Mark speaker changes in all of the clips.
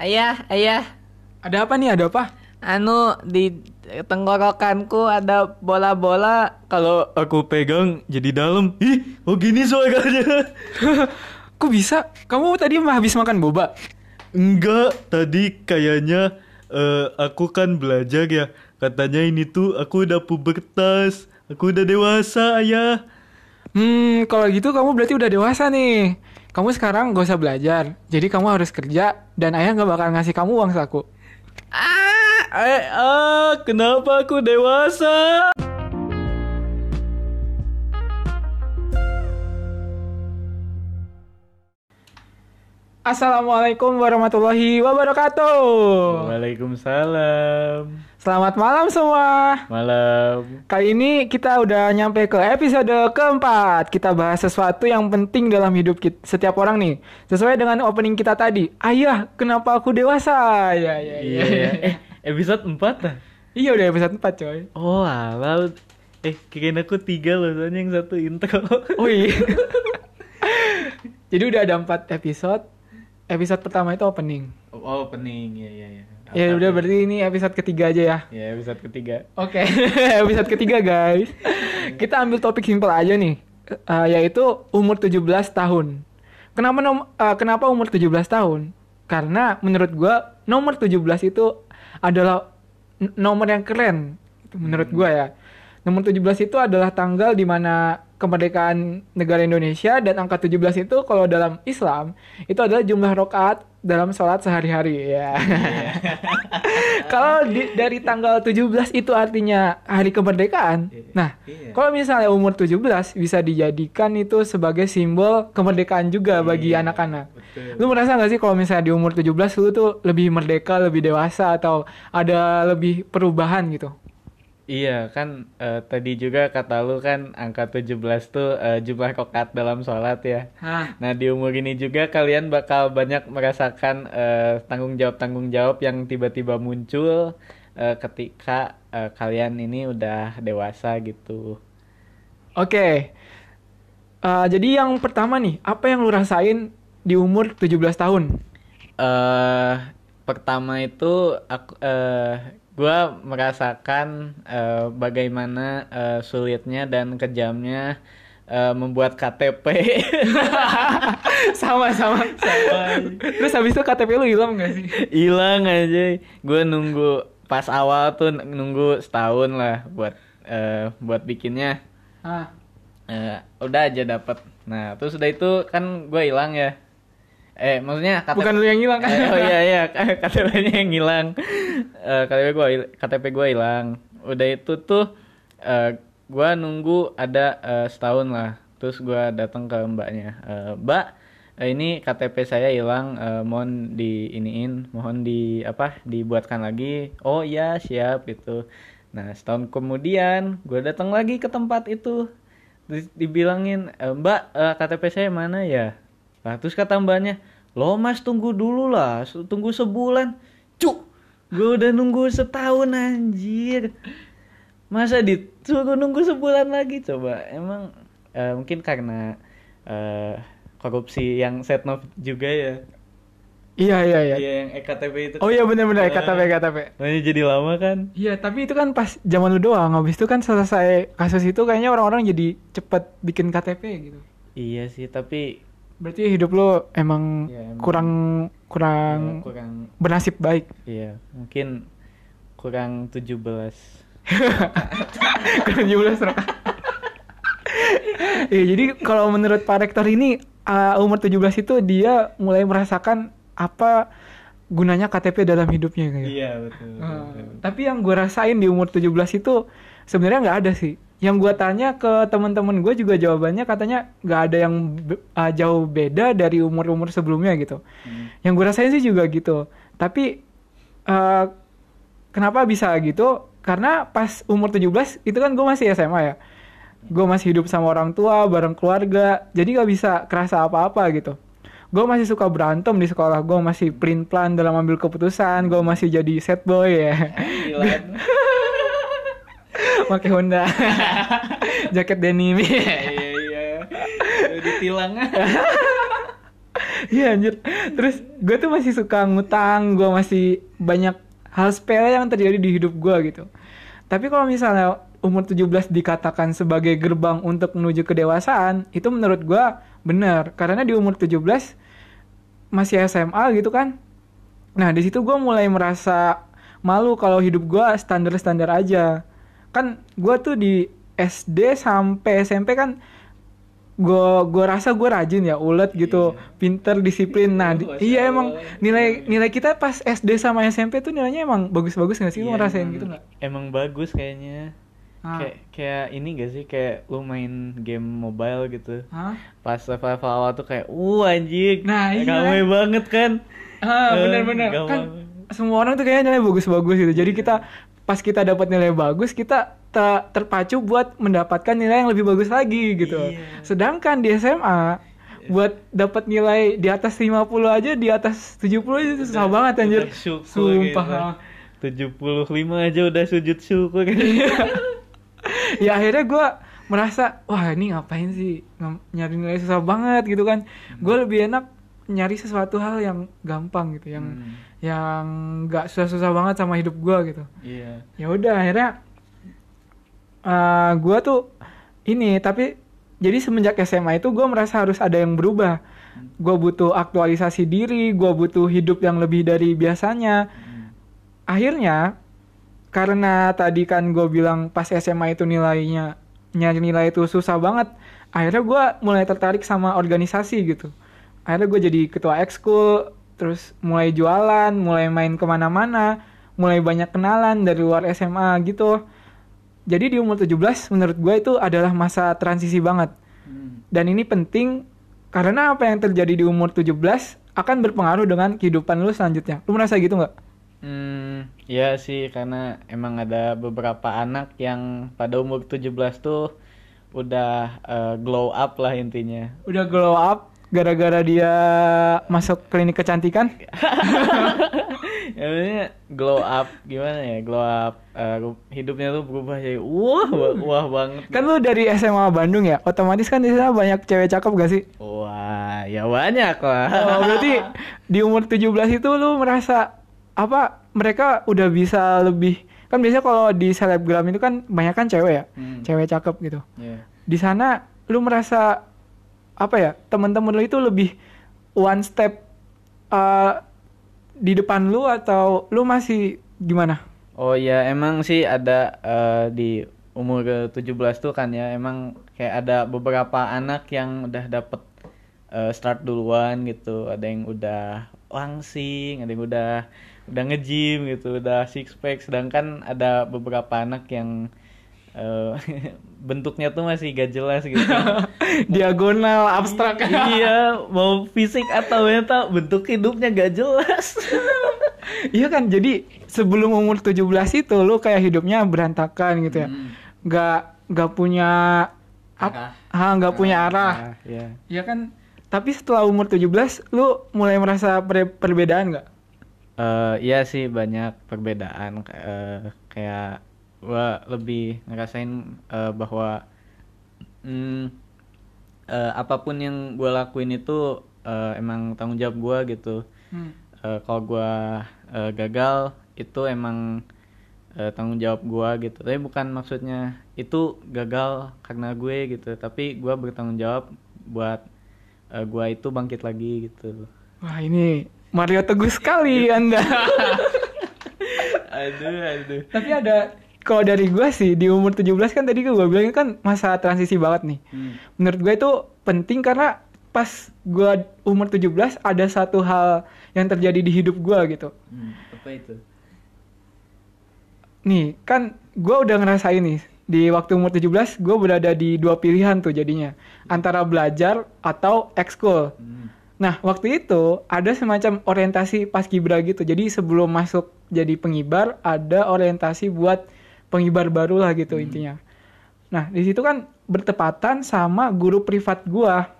Speaker 1: Ayah, ayah,
Speaker 2: Ada apa nih? Ada apa?
Speaker 1: anu di tenggorokanku ada bola-bola.
Speaker 3: Kalau aku pegang jadi dalam. Ih, oh gini suaranya.
Speaker 2: Kok bisa? Kamu tadi mah habis makan boba?
Speaker 3: Enggak, tadi kayaknya eh, aku kan belajar ya. Katanya ini tuh aku udah pubertas. Aku udah dewasa, ayah.
Speaker 2: Hmm, kalau gitu kamu berarti udah dewasa nih. Kamu sekarang gak usah belajar. Jadi kamu harus kerja dan ayah gak bakal ngasih kamu uang saku.
Speaker 3: Ah, eh, ah, kenapa aku dewasa?
Speaker 2: Assalamualaikum warahmatullahi wabarakatuh.
Speaker 3: Waalaikumsalam.
Speaker 2: Selamat malam semua.
Speaker 3: Malam.
Speaker 2: Kali ini kita udah nyampe ke episode keempat. Kita bahas sesuatu yang penting dalam hidup kita, setiap orang nih. Sesuai dengan opening kita tadi. Ayah, kenapa aku dewasa? Ya, ya,
Speaker 3: Iya,
Speaker 2: ya.
Speaker 3: iya. Eh, episode 4 lah.
Speaker 2: Iya udah episode 4 coy.
Speaker 3: Oh, alah. Eh, kirain aku tiga loh, soalnya yang satu intro.
Speaker 2: Oh iya. Jadi udah ada 4 episode. Episode pertama itu opening.
Speaker 3: Oh, pening. Ya, ya, ya.
Speaker 2: Ya udah berarti ini episode ketiga aja ya.
Speaker 3: Ya, episode ketiga.
Speaker 2: Oke, episode ketiga guys. Kita ambil topik simpel aja nih, Eh, yaitu umur 17 tahun. Kenapa nom eh, kenapa umur 17 tahun? Karena menurut gua nomor 17 itu adalah nomor yang keren menurut gua ya. Nomor 17 itu adalah tanggal di mana kemerdekaan negara Indonesia dan angka 17 itu kalau dalam Islam itu adalah jumlah rokaat dalam sholat sehari-hari ya. kalau di- dari tanggal 17 itu artinya hari kemerdekaan. Nah,
Speaker 3: Iya.
Speaker 2: kalau misalnya umur 17 bisa dijadikan itu sebagai simbol kemerdekaan juga bagi
Speaker 3: Iya,
Speaker 2: anak-anak.
Speaker 3: betul.
Speaker 2: Lu merasa gak sih kalau misalnya di umur 17 lu tuh lebih merdeka, lebih dewasa atau ada lebih perubahan gitu?
Speaker 3: Iya kan eh, tadi juga kata lu kan angka 17 tuh eh, jumlah kokat dalam sholat ya.
Speaker 2: Hah.
Speaker 3: Nah di umur ini juga kalian bakal banyak merasakan eh, tanggung jawab tanggung jawab yang tiba-tiba muncul eh, ketika eh, kalian ini udah dewasa gitu.
Speaker 2: Oke. Eh, jadi yang pertama nih, apa yang lu rasain di umur 17 tahun?
Speaker 3: eh pertama itu aku eh gua merasakan eh, bagaimana eh, sulitnya dan kejamnya eh, membuat KTP.
Speaker 2: sama sama. Terus habis itu KTP lu hilang gak sih?
Speaker 3: hilang aja gue nunggu pas awal tuh nunggu setahun lah buat eh, buat bikinnya
Speaker 2: Ah.
Speaker 3: Eh, udah aja dapet nah terus udah itu kan gue hilang ya eh maksudnya KTP
Speaker 2: Bukan lu yang hilang kan?
Speaker 3: Eh, oh iya iya. KTP-nya yang hilang. Eh, KTP gue KTP gue hilang. Udah itu tuh eh, gue nunggu ada eh, setahun lah. Terus gue datang ke mbaknya. Eh, mbak ini KTP saya hilang. Eh, mohon di iniin mohon di apa dibuatkan lagi. Oh iya siap itu nah setahun kemudian gue datang lagi ke tempat itu. Terus dibilangin "Eh, mbak eh, KTP saya mana ya? Nah, terus kata mbaknya, lo mas tunggu dulu lah, tunggu sebulan. Cuk, gue udah nunggu setahun anjir. Masa disuruh nunggu sebulan lagi coba? Emang eh, mungkin karena eh, korupsi yang setnov juga ya.
Speaker 2: Iya iya iya.
Speaker 3: Iya yang EKTP itu.
Speaker 2: Oh iya benar-benar
Speaker 3: Eh,
Speaker 2: KTP KTP.
Speaker 3: Makanya jadi lama kan?
Speaker 2: Iya, tapi itu kan pas zaman lu doang. Habis itu kan selesai kasus itu kayaknya orang-orang jadi cepet bikin KTP gitu.
Speaker 3: Iya sih, tapi
Speaker 2: Berarti hidup lu emang
Speaker 3: Iya, emang.
Speaker 2: kurang kurang
Speaker 3: ya, kurang
Speaker 2: bernasib baik.
Speaker 3: iya, mungkin kurang 17.
Speaker 2: kurang 17 rok. Iya, jadi kalau menurut Pak Rektor ini uh, umur 17 itu dia mulai merasakan apa gunanya KTP dalam hidupnya kayak.
Speaker 3: Iya, betul.
Speaker 2: Uh, tapi yang gue rasain di umur 17 itu sebenarnya nggak ada sih. Yang gue tanya ke teman-teman gue juga jawabannya katanya nggak ada yang be- uh, jauh beda dari umur-umur sebelumnya gitu.
Speaker 3: Hmm.
Speaker 2: Yang gue rasain sih juga gitu. Tapi uh, kenapa bisa gitu? Karena pas umur 17 itu kan gue masih SMA ya. Gue masih hidup sama orang tua, bareng keluarga. Jadi gak bisa kerasa apa-apa gitu. Gue masih suka berantem di sekolah. Gue masih print plan dalam ambil keputusan. Gue masih jadi set boy ya. Pakai Honda. Jaket denim.
Speaker 3: iya iya ditilang
Speaker 2: Iya anjir. Terus gue tuh masih suka ngutang, gue masih banyak hal sepele yang terjadi di hidup gue gitu. Tapi kalau misalnya umur 17 dikatakan sebagai gerbang untuk menuju kedewasaan, itu menurut gue benar. Karena di umur 17 masih SMA gitu kan. Nah di situ gue mulai merasa malu kalau hidup gue standar-standar aja. Kan gue tuh di SD sampai SMP kan gue gue rasa gue rajin ya ulet gitu pinter disiplin nah di- iya emang nilai nilai kita pas SD sama SMP tuh nilainya emang bagus-bagus nggak sih lu
Speaker 3: Iya,
Speaker 2: ngerasain
Speaker 3: emang-
Speaker 2: gitu nggak
Speaker 3: Emang bagus kayaknya.
Speaker 2: Ah.
Speaker 3: Kayak kayak ini gak sih kayak lu main game mobile gitu.
Speaker 2: Hah?
Speaker 3: Pas level level awal tuh kayak, uh anjing,
Speaker 2: Nah, iya.
Speaker 3: rame banget kan.
Speaker 2: Ah,
Speaker 3: Eh,
Speaker 2: benar-benar.
Speaker 3: gampang.
Speaker 2: Kan semua orang tuh kayaknya nilai bagus-bagus gitu. Jadi kita pas kita dapat nilai bagus, kita te- terpacu buat mendapatkan nilai yang lebih bagus lagi gitu.
Speaker 3: Iya.
Speaker 2: Sedangkan di SMA buat dapat nilai di atas 50 aja, di atas 70 aja itu susah
Speaker 3: Udah-
Speaker 2: banget anjir.
Speaker 3: udah
Speaker 2: Sumpah.
Speaker 3: gitu. 75 aja udah sujud syukur kan.
Speaker 2: ya akhirnya gue merasa wah ini ngapain sih nyari nilai susah banget gitu kan gue lebih enak nyari sesuatu hal yang gampang gitu yang
Speaker 3: Hmm.
Speaker 2: Yang nggak susah-susah banget sama hidup gue gitu.
Speaker 3: Iya.
Speaker 2: ya udah akhirnya uh, gue tuh ini tapi jadi semenjak SMA itu gue merasa harus ada yang berubah. Gue butuh aktualisasi diri gue butuh hidup yang lebih dari biasanya.
Speaker 3: Hmm.
Speaker 2: akhirnya karena tadi kan gue bilang pas SMA itu nilainya nyari nilai itu susah banget akhirnya gue mulai tertarik sama organisasi gitu. Akhirnya gue jadi ketua ekskul terus mulai jualan mulai main ke mana-mana mulai banyak kenalan dari luar SMA gitu. Jadi di umur 17 menurut gue itu adalah masa transisi banget.
Speaker 3: Hmm.
Speaker 2: dan ini penting karena apa yang terjadi di umur 17 akan berpengaruh dengan kehidupan lu selanjutnya. Lu merasa gitu nggak?
Speaker 3: Hmm, iya sih karena emang ada beberapa anak yang pada umur 17 tuh udah eh, glow up lah intinya.
Speaker 2: udah glow up gara-gara dia masuk klinik kecantikan
Speaker 3: ya maksudnya glow up gimana ya? Glow up eh, hidupnya tuh berubah jadi wah wah, wah banget.
Speaker 2: kan lu dari SMA Bandung ya otomatis kan di sana banyak cewek cakep gak sih
Speaker 3: Wah, ya banyak lah.
Speaker 2: oh, berarti di umur 17 itu lu merasa apa mereka udah bisa lebih kan biasanya kalau di selebgram itu kan banyak kan cewek ya
Speaker 3: Hmm.
Speaker 2: cewek cakep gitu
Speaker 3: Iya.
Speaker 2: di sana lu merasa apa ya teman-teman lu itu lebih one step uh, di depan lu atau lu masih gimana?
Speaker 3: Oh ya emang sih ada eh, di umur ke 17 tuh kan ya emang kayak ada beberapa anak yang udah dapet eh, start duluan gitu. Ada yang udah langsing ada yang udah udah nge-gym gitu udah six pack. Sedangkan ada beberapa anak yang eh, bentuknya tuh masih gak jelas gitu
Speaker 2: diagonal abstrak
Speaker 3: iya mau fisik atau mental bentuk hidupnya gak jelas
Speaker 2: Iya kan, jadi sebelum umur 17 itu lu kayak hidupnya berantakan gitu ya.
Speaker 3: Hmm.
Speaker 2: Nggak nggak punya
Speaker 3: Arah.
Speaker 2: ah nggak punya arah.
Speaker 3: Ah, ya
Speaker 2: Iya kan? Tapi setelah umur 17 lu mulai merasa per- perbedaan nggak?
Speaker 3: Eh, iya sih banyak perbedaan Eh, kayak gua lebih ngerasain eh, bahwa mm, eh, apa pun yang gua lakuin itu eh, emang tanggung jawab gua gitu.
Speaker 2: Hmm.
Speaker 3: Eh, kalau gua eh, gagal itu emang eh, tanggung jawab gua gitu. Tapi bukan maksudnya itu gagal karena gue gitu, tapi gua bertanggung jawab buat eh, gua itu bangkit lagi gitu.
Speaker 2: Wah ini Mario Teguh sekali Anda.
Speaker 3: aduh, aduh.
Speaker 2: Tapi ada kalau dari gua sih di umur 17 kan tadi gua bilang kan masa transisi banget nih.
Speaker 3: Hmm.
Speaker 2: Menurut gue itu penting karena pas gua umur 17 ada satu hal yang terjadi di hidup gua gitu.
Speaker 3: Hmm, apa itu?
Speaker 2: Nih, kan gue udah ngerasain nih di waktu umur 17 gue berada di dua pilihan tuh jadinya antara belajar atau ekskul.
Speaker 3: Hmm.
Speaker 2: Nah waktu itu ada semacam orientasi paskibra gitu. Jadi sebelum masuk jadi pengibar ada orientasi buat pengibar baru lah gitu intinya. Nah di situ kan bertepatan sama guru privat gua.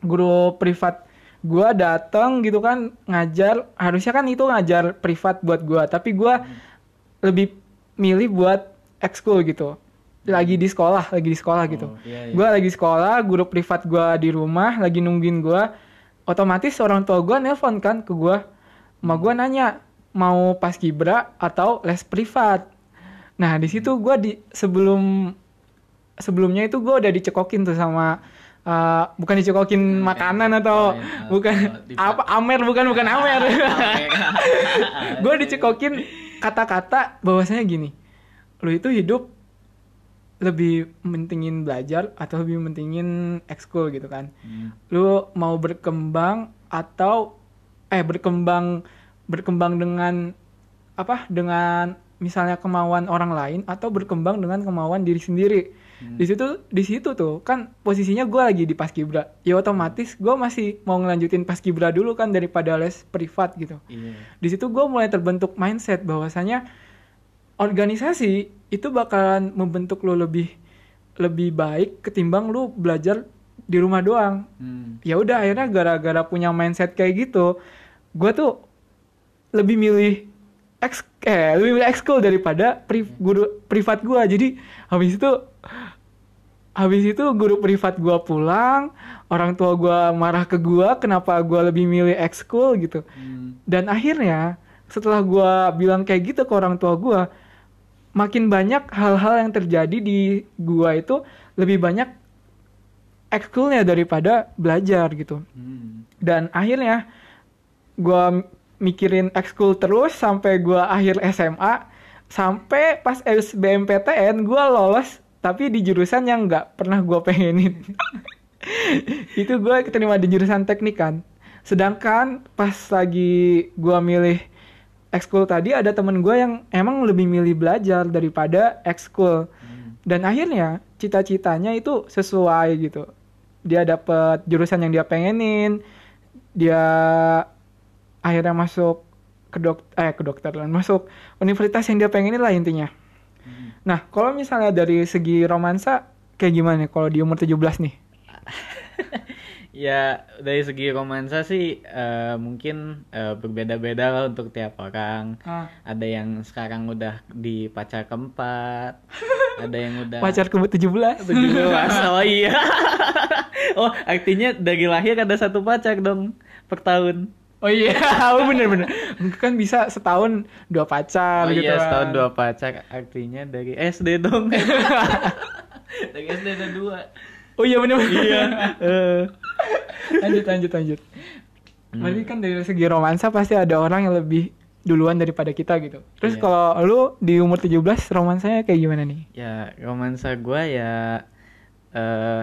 Speaker 2: Guru privat gua datang gitu kan ngajar. Harusnya kan itu ngajar privat buat gua. Tapi gua lebih milih buat ekskul gitu. Lagi di sekolah, lagi di sekolah gitu.
Speaker 3: Oh, iya, iya.
Speaker 2: Gua lagi sekolah, guru privat gua di rumah lagi nungguin gua. otomatis orang tua gue nelpon kan ke gue ma gue nanya mau pas kibra atau les privat nah di situ gue di sebelum sebelumnya itu gue udah dicekokin tuh sama uh, bukan dicekokin makanan atau
Speaker 3: Oh, iya.
Speaker 2: bukan
Speaker 3: Oh, di-
Speaker 2: apa amer bukan bukan amer gue dicekokin kata-kata bahwasanya gini lu itu hidup lebih mentingin belajar atau lebih mentingin ekskul gitu kan
Speaker 3: Hmm.
Speaker 2: lu mau berkembang atau eh berkembang berkembang dengan apa dengan misalnya kemauan orang lain atau berkembang dengan kemauan diri sendiri. Di situ di situ tuh kan posisinya gue lagi di paskibra ya otomatis gue masih mau ngelanjutin paskibra dulu kan daripada les privat gitu.
Speaker 3: Iya.
Speaker 2: di situ gue mulai terbentuk mindset bahwasanya organisasi itu bakalan membentuk lo lebih lebih baik ketimbang lu belajar di rumah doang.
Speaker 3: Hmm.
Speaker 2: ya udah akhirnya gara-gara punya mindset kayak gitu gue tuh lebih milih ex eh lebih milih ekskul daripada pri- guru privat gue jadi habis itu habis itu guru privat gue pulang orang tua gue marah ke gue kenapa gue lebih milih ekskul gitu
Speaker 3: Hmm.
Speaker 2: dan akhirnya setelah gue bilang kayak gitu ke orang tua gue makin banyak hal-hal yang terjadi di gua itu lebih banyak ekskulnya daripada belajar gitu
Speaker 3: Hmm.
Speaker 2: dan akhirnya gua mikirin ekskul terus sampai gua akhir SMA sampai pas SBMPTN gua lolos tapi di jurusan yang nggak pernah gua pengenin. Itu gua keterima di jurusan teknik kan. Sedangkan pas lagi gua milih ekskul tadi ada temen gua yang emang lebih milih belajar daripada ekskul.
Speaker 3: Hmm.
Speaker 2: dan akhirnya cita-citanya itu sesuai gitu. Dia dapet jurusan yang dia pengenin dia akhirnya masuk ke dok eh ke dokteran masuk universitas yang dia pengenin lah intinya
Speaker 3: Hmm.
Speaker 2: nah kalau misalnya dari segi romansa kayak gimana kalau di umur 17 nih
Speaker 3: Ya dari segi romansa sih eh, mungkin eh, berbeda-beda lah untuk tiap orang. Ada yang sekarang udah di pacar keempat, ada yang udah
Speaker 2: pacar ke 17
Speaker 3: 17. Oh iya. oh artinya dari lahir ada satu pacar dong per tahun.
Speaker 2: Oh iya oh, bener bener kan bisa setahun dua pacar
Speaker 3: oh
Speaker 2: gitu
Speaker 3: iya
Speaker 2: kan.
Speaker 3: setahun dua pacar artinya dari SD dong. dari SD ada dua.
Speaker 2: oh iya bener bener
Speaker 3: Iya.
Speaker 2: Lanjut lanjut lanjut berarti kan dari segi romansa pasti ada orang yang lebih duluan daripada kita gitu terus
Speaker 3: Iya.
Speaker 2: kalau lu di umur 17 romansanya kayak gimana nih
Speaker 3: Ya, romansa gua ya eh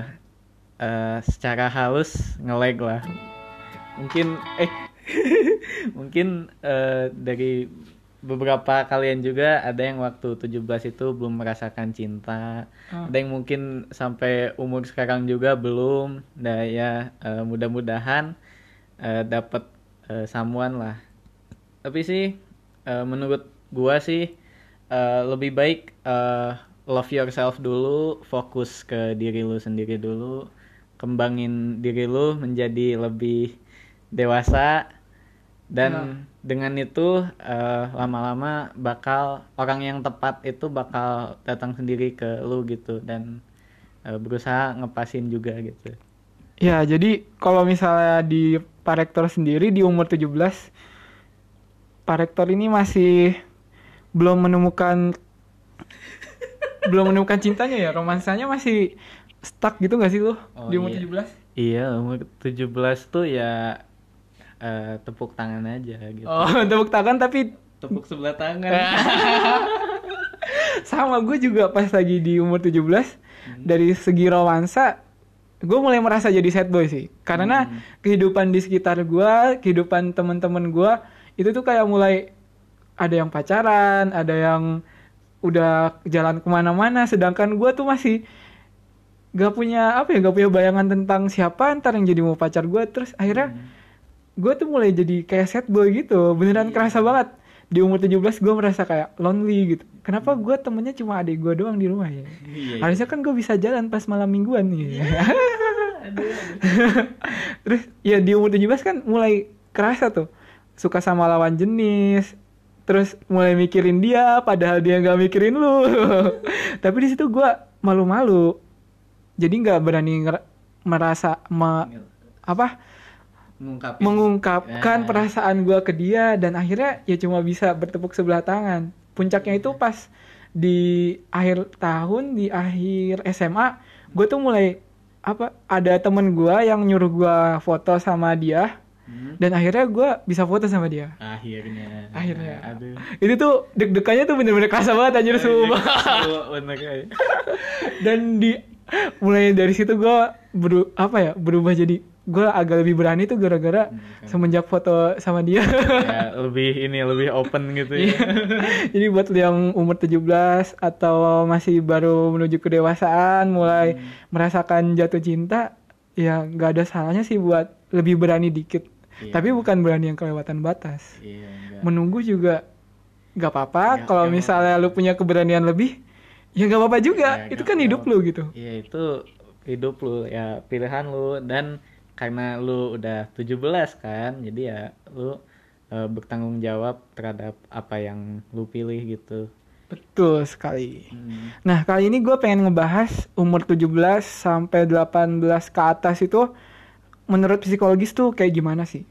Speaker 3: eh, secara halus ngelag lah. Mungkin eh mungkin eh, dari beberapa kalian juga ada yang waktu 17 itu belum merasakan cinta.
Speaker 2: Ah.
Speaker 3: Ada yang mungkin sampai umur sekarang juga belum. Nah, ya eh, mudah-mudahan eh, dapat eh, someone lah. Tapi sih eh, menurut gua sih eh, lebih baik eh, love yourself dulu, fokus ke diri lu sendiri dulu, kembangin diri lu menjadi lebih dewasa dan
Speaker 2: Ya.
Speaker 3: dengan itu eh, lama-lama bakal orang yang tepat itu bakal datang sendiri ke lu gitu dan eh, berusaha ngepasin juga gitu.
Speaker 2: ya jadi kalau misalnya di Pak Rektor sendiri di umur 17 Pak Rektor ini masih belum menemukan belum menemukan cintanya ya romansanya masih stuck gitu gak sih lu
Speaker 3: Oh,
Speaker 2: di umur
Speaker 3: iya.
Speaker 2: 17
Speaker 3: Iya, umur 17 tuh ya eh, tepuk tangan aja gitu.
Speaker 2: oh tepuk tangan tapi
Speaker 3: Tepuk sebelah tangan.
Speaker 2: sama gue juga pas lagi di umur 17 dari segi romansa gue mulai merasa jadi sad boy sih karena
Speaker 3: Hmm.
Speaker 2: kehidupan di sekitar gue kehidupan teman-teman gue itu tuh kayak mulai ada yang pacaran ada yang udah jalan ke mana-mana sedangkan gue tuh masih gak punya apa ya gak punya bayangan tentang siapa ntar yang jadi mau pacar gue terus akhirnya
Speaker 3: Hmm.
Speaker 2: Gue tuh mulai jadi kayak sad boy gitu beneran kerasa banget. Di umur 17 gue merasa kayak lonely gitu. Kenapa gue temennya cuma adik gue doang di rumah ya?
Speaker 3: Iya.
Speaker 2: harusnya kan gue bisa jalan pas malam mingguan nih.
Speaker 3: Aduh.
Speaker 2: terus ya di umur 17 kan mulai kerasa tuh. Suka sama lawan jenis terus mulai mikirin dia padahal dia nggak mikirin lu. Tapi di situ gue malu-malu. Jadi nggak berani merasa me- apa
Speaker 3: mengungkapin
Speaker 2: mengungkapkan
Speaker 3: Ya.
Speaker 2: perasaan gua ke dia dan akhirnya ya cuma bisa bertepuk sebelah tangan. Puncaknya itu pas di akhir tahun di akhir SMA, gue tuh mulai apa ada temen gua yang nyuruh gua foto sama dia
Speaker 3: Hmm.
Speaker 2: dan akhirnya gua bisa foto sama dia.
Speaker 3: akhirnya
Speaker 2: Akhirnya.
Speaker 3: aduh
Speaker 2: Itu tuh deg-degannya tuh bener-bener kerasa banget anjir sumpah.
Speaker 3: Iya, kayak
Speaker 2: dan di mulai dari situ gua beru apa ya berubah jadi gua agak lebih berani tuh gara-gara
Speaker 3: Hmm,
Speaker 2: semenjak foto sama dia.
Speaker 3: ya, lebih ini lebih open gitu ya
Speaker 2: Iya. Jadi buat yang umur 17 atau masih baru menuju kedewasaan, mulai
Speaker 3: Hmm.
Speaker 2: merasakan jatuh cinta, ya nggak ada salahnya sih buat lebih berani dikit.
Speaker 3: Iya.
Speaker 2: Tapi bukan berani yang kelewatan batas.
Speaker 3: iya enggak
Speaker 2: Menunggu juga nggak apa-apa.
Speaker 3: Ya,
Speaker 2: Kalau
Speaker 3: nggak
Speaker 2: misalnya lu punya keberanian lebih, ya nggak apa-apa juga.
Speaker 3: Ya,
Speaker 2: Itu kan hidup lu gitu.
Speaker 3: Iya itu hidup lu ya pilihan lu dan karena lu udah 17 kan jadi ya lu eh, bertanggung jawab terhadap apa yang lu pilih gitu.
Speaker 2: Betul sekali.
Speaker 3: Hmm.
Speaker 2: Nah, kali ini gue pengen ngebahas umur 17 sampai 18 ke atas itu menurut psikologis tuh kayak gimana sih?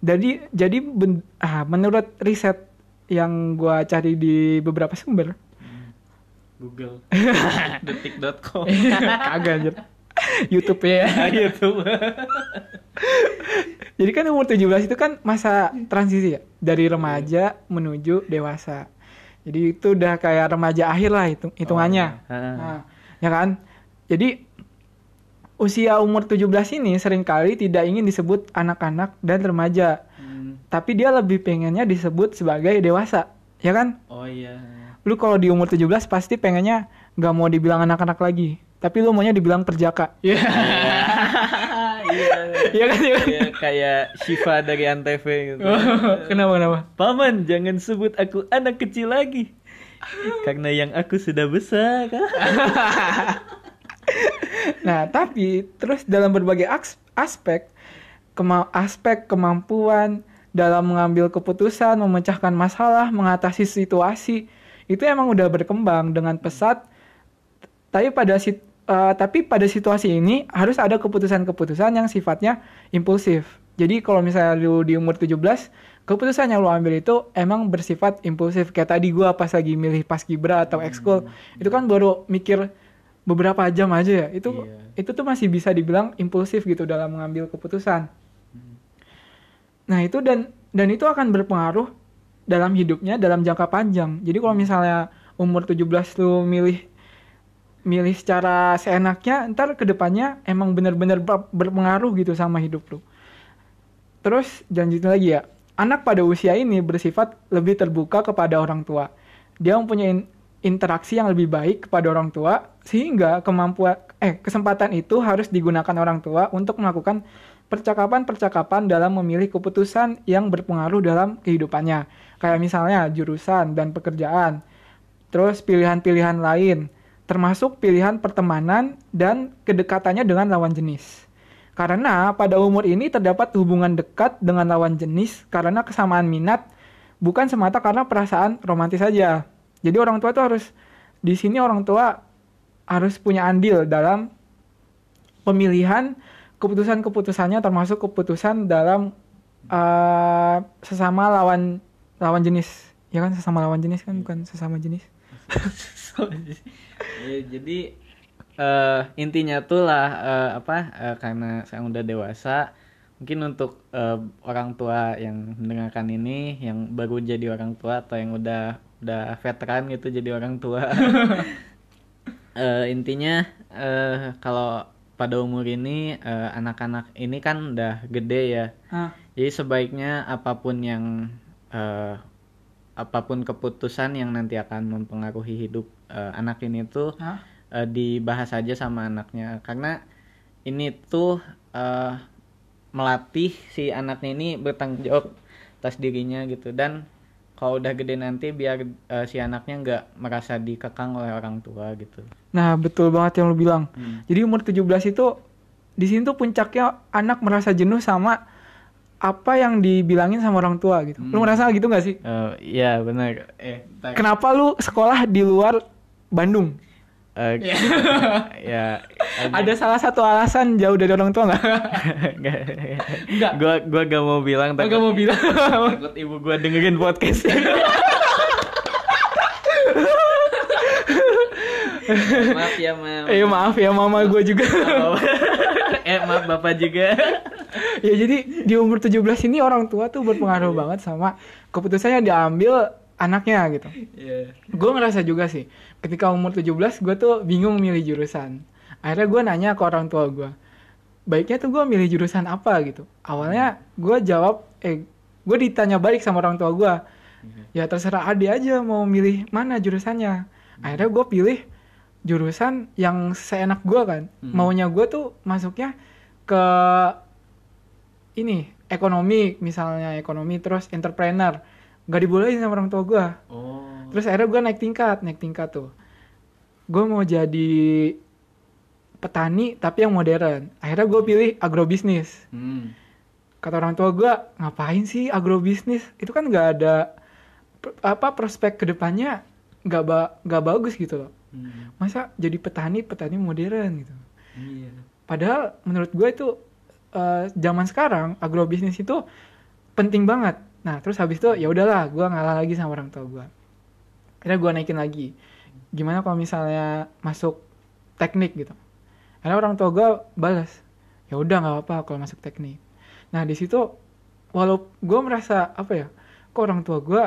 Speaker 2: Jadi jadi ben- ah, menurut riset yang gue cari di beberapa sumber,
Speaker 3: Google detik.com
Speaker 2: kagak anjir. YouTube ya.
Speaker 3: YouTube.
Speaker 2: Jadi kan umur 17 itu kan masa transisi ya, dari remaja menuju dewasa. Jadi itu udah kayak remaja akhir lah hitung hitungannya.
Speaker 3: Oh, iya.
Speaker 2: Nah, ya kan? Jadi usia umur 17 ini sering kali tidak ingin disebut anak-anak dan remaja,
Speaker 3: Hmm.
Speaker 2: tapi dia lebih pengennya disebut sebagai dewasa, ya kan?
Speaker 3: Oh iya.
Speaker 2: Lu kalau di umur 17 pasti pengennya nggak mau dibilang anak-anak lagi, tapi lu maunya dibilang perjaka. Iya.
Speaker 3: Iya.
Speaker 2: Iya kan? Iya kan?
Speaker 3: Iya, kayak Shiva dari Antv gitu.
Speaker 2: kenapa kenapa?
Speaker 3: Paman, jangan sebut aku anak kecil lagi. Karena yang aku sudah besar.
Speaker 2: Nah, tapi terus dalam berbagai aspek kema- aspek kemampuan dalam mengambil keputusan, memecahkan masalah, mengatasi situasi itu emang udah berkembang dengan pesat. Tapi pada sit- eh, tapi pada situasi ini harus ada keputusan-keputusan yang sifatnya impulsif. Jadi kalau misalnya lu di umur 17, keputusan yang lu ambil itu emang bersifat impulsif. Kayak tadi gua pas lagi milih paskibra atau ekskul, itu kan baru mikir beberapa jam aja ya. Itu
Speaker 3: Iya.
Speaker 2: itu tuh masih bisa dibilang impulsif gitu dalam mengambil keputusan. Nah, itu dan dan itu akan berpengaruh dalam hidupnya dalam jangka panjang. Jadi kalau misalnya umur 17 lu milih milih secara seenaknya, ntar ke depannya emang benar-benar ber- berpengaruh gitu sama hidup lu. Terus lanjutin lagi ya, anak pada usia ini bersifat lebih terbuka kepada orang tua. Dia mempunyai in- interaksi yang lebih baik kepada orang tua, sehingga kemampuan eh kesempatan itu harus digunakan orang tua untuk melakukan percakapan-percakapan dalam memilih keputusan yang berpengaruh dalam kehidupannya. Kayak misalnya jurusan dan pekerjaan. Terus pilihan-pilihan lain, termasuk pilihan pertemanan dan kedekatannya dengan lawan jenis. Karena pada umur ini terdapat hubungan dekat dengan lawan jenis karena kesamaan minat, bukan semata karena perasaan romantis saja. Jadi orang tua tuh harus di sini orang tua harus punya andil dalam pemilihan keputusan-keputusannya termasuk keputusan dalam eh, sesama lawan lawan jenis. Ya kan sesama lawan jenis kan bukan sesama jenis.
Speaker 3: Ya, jadi eh intinya tuh lah eh, apa eh, karena saya udah dewasa mungkin untuk eh, orang tua yang mendengarkan ini yang baru jadi orang tua atau yang udah udah veteran gitu jadi orang tua Eh, intinya eh kalau pada umur ini anak-anak ini kan udah gede ya
Speaker 2: Ah,
Speaker 3: jadi sebaiknya apa pun yang eh, apa pun keputusan yang nanti akan mempengaruhi hidup eh, anak ini tuh
Speaker 2: ah,
Speaker 3: eh, dibahas aja sama anaknya karena ini tuh eh, melatih si anaknya ini bertanggung jawab atas dirinya gitu dan kalau udah gede nanti biar eh, si anaknya nggak merasa dikekang oleh orang tua gitu.
Speaker 2: Nah, betul banget yang lu bilang.
Speaker 3: Hmm.
Speaker 2: Jadi umur 17 itu di sini tuh puncaknya anak merasa jenuh sama apa yang dibilangin sama orang tua gitu. Lu merasa gitu gak sih?
Speaker 3: Eh, Iya benar. Eh,
Speaker 2: Kenapa lu sekolah di luar Bandung?
Speaker 3: eh, ya
Speaker 2: Ada salah satu alasan jauh dari orang tua nggak?
Speaker 3: Enggak.
Speaker 2: Enggak.
Speaker 3: Gua gua gak mau bilang
Speaker 2: Oh, nggak mau bilang.
Speaker 3: takut ibu gua dengerin podcast. maaf ya, Mam.
Speaker 2: eh maaf ya mama gue juga.
Speaker 3: eh, maaf Bapak juga.
Speaker 2: Ya jadi di umur 17 ini orang tua tuh berpengaruh banget sama keputusan yang diambil anaknya gitu.
Speaker 3: Iya.
Speaker 2: Gue ngerasa juga sih, ketika umur 17 gue tuh bingung milih jurusan. Akhirnya gue nanya ke orang tua gue, baiknya tuh gue milih jurusan apa gitu. Awalnya gue jawab, eh gue ditanya balik sama orang tua gue, ya terserah ade aja mau milih mana jurusannya. Akhirnya gue pilih jurusan yang seenak gue kan. Maunya gue tuh masuknya ke ini ekonomi misalnya ekonomi terus entrepreneur gak dibolehin sama orang tua gue
Speaker 3: Oh.
Speaker 2: Terus akhirnya gue naik tingkat, naik tingkat tuh. Gue mau jadi petani tapi yang modern. Akhirnya gue pilih agrobisnis.
Speaker 3: Hmm.
Speaker 2: Kata orang tua gue, ngapain sih agrobisnis? Itu kan gak ada apa prospek ke depannya gak ba gak bagus gitu loh.
Speaker 3: Hmm.
Speaker 2: Masa jadi petani petani modern gitu.
Speaker 3: Iya.
Speaker 2: Padahal menurut gue itu eh, zaman sekarang agrobisnis itu penting banget. Nah terus habis itu ya udahlah gue ngalah lagi sama orang tua gue. Akhirnya gue naikin lagi. Gimana kalau misalnya masuk teknik gitu? Karena orang tua gue balas, ya udah nggak apa-apa kalau masuk teknik. Nah di situ walau gue merasa apa ya, kok orang tua gue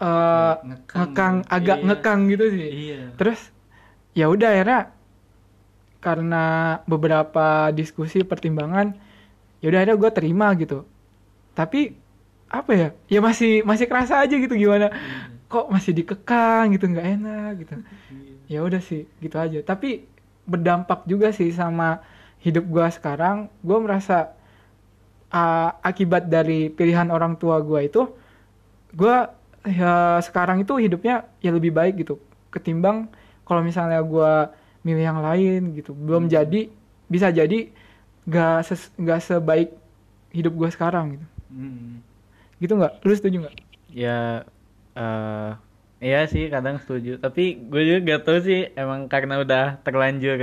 Speaker 2: eh
Speaker 3: Ngekang.
Speaker 2: ngekang agak
Speaker 3: Iya.
Speaker 2: ngekang gitu sih.
Speaker 3: Iya.
Speaker 2: Terus ya udah akhirnya karena beberapa diskusi pertimbangan ya udah akhirnya gue terima gitu. Tapi apa ya? Ya masih masih kerasa aja gitu gimana kok masih dikekang gitu nggak enak gitu. Ya udah sih gitu aja. Tapi berdampak juga sih sama hidup gue sekarang. Gue merasa uh, akibat dari pilihan orang tua gue itu gue ya sekarang itu hidupnya ya lebih baik gitu ketimbang kalau misalnya gue milih yang lain gitu belum jadi bisa jadi gak ses, gak sebaik hidup gue sekarang gitu
Speaker 3: Hmm.
Speaker 2: gitu nggak lu setuju nggak
Speaker 3: Ya eh iya sih kadang setuju. Tapi gue juga gak tahu sih emang karena udah terlanjur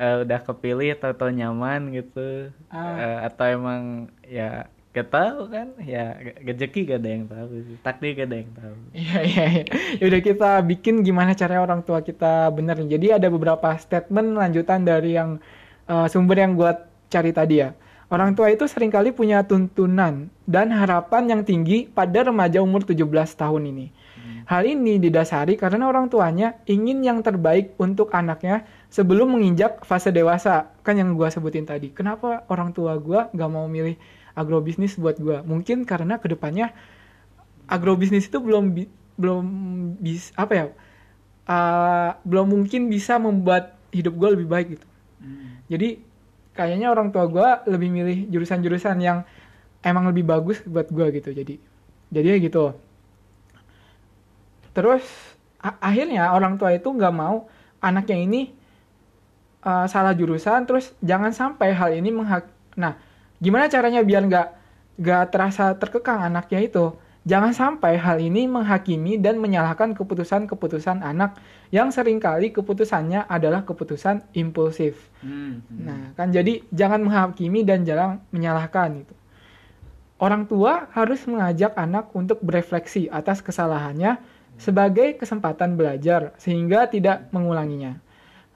Speaker 3: eh, udah kepilih atau nyaman gitu
Speaker 2: Ah.
Speaker 3: Eh, atau emang ya gak tahu kan ya rezeki gak ada yang tahu sih takdir gak ada yang tahu
Speaker 2: Iya iya iya. Ya udah kita bikin gimana caranya orang tua kita bener. Jadi ada beberapa statement lanjutan dari yang eh, sumber yang gue cari tadi ya. Orang tua itu sering kali punya tuntunan dan harapan yang tinggi pada remaja umur 17 tahun ini. Hal ini didasari karena orang tuanya ingin yang terbaik untuk anaknya sebelum menginjak fase dewasa. Kan yang gua sebutin tadi. Kenapa orang tua gua gak mau milih agrobisnis buat gua? Mungkin karena ke depannya agrobisnis itu belum bi- belum bisa apa ya uh, belum mungkin bisa membuat hidup gue lebih baik gitu. Jadi kayaknya orang tua gue lebih milih jurusan-jurusan yang emang lebih bagus buat gue gitu. Jadi jadi ya gitu. Terus akhirnya orang tua itu nggak mau anaknya ini uh, salah jurusan terus jangan sampai hal ini menghak nah gimana caranya biar nggak nggak terasa terkekang anaknya itu jangan sampai hal ini menghakimi dan menyalahkan keputusan-keputusan anak yang sering kali keputusannya adalah keputusan impulsif
Speaker 3: Hmm.
Speaker 2: Nah, kan jadi jangan menghakimi dan jangan menyalahkan itu. Orang tua harus mengajak anak untuk berefleksi atas kesalahannya sebagai kesempatan belajar sehingga tidak mengulanginya.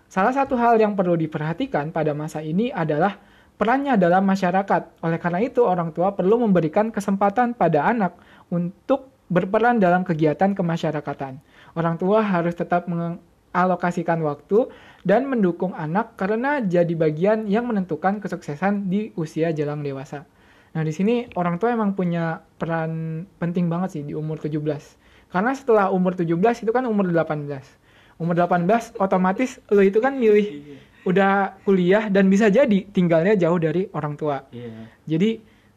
Speaker 2: Salah satu hal yang perlu diperhatikan pada masa ini adalah perannya dalam masyarakat. Oleh karena itu, orang tua perlu memberikan kesempatan pada anak untuk berperan dalam kegiatan kemasyarakatan. Orang tua harus tetap mengalokasikan waktu dan mendukung anak karena jadi bagian yang menentukan kesuksesan di usia jelang dewasa. Nah, di sini orang tua emang punya peran penting banget sih di umur 17. Karena setelah umur 17 itu kan umur 18. Umur 18 otomatis lo itu kan milih udah kuliah dan bisa jadi tinggalnya jauh dari orang tua.
Speaker 3: Iya.
Speaker 2: Jadi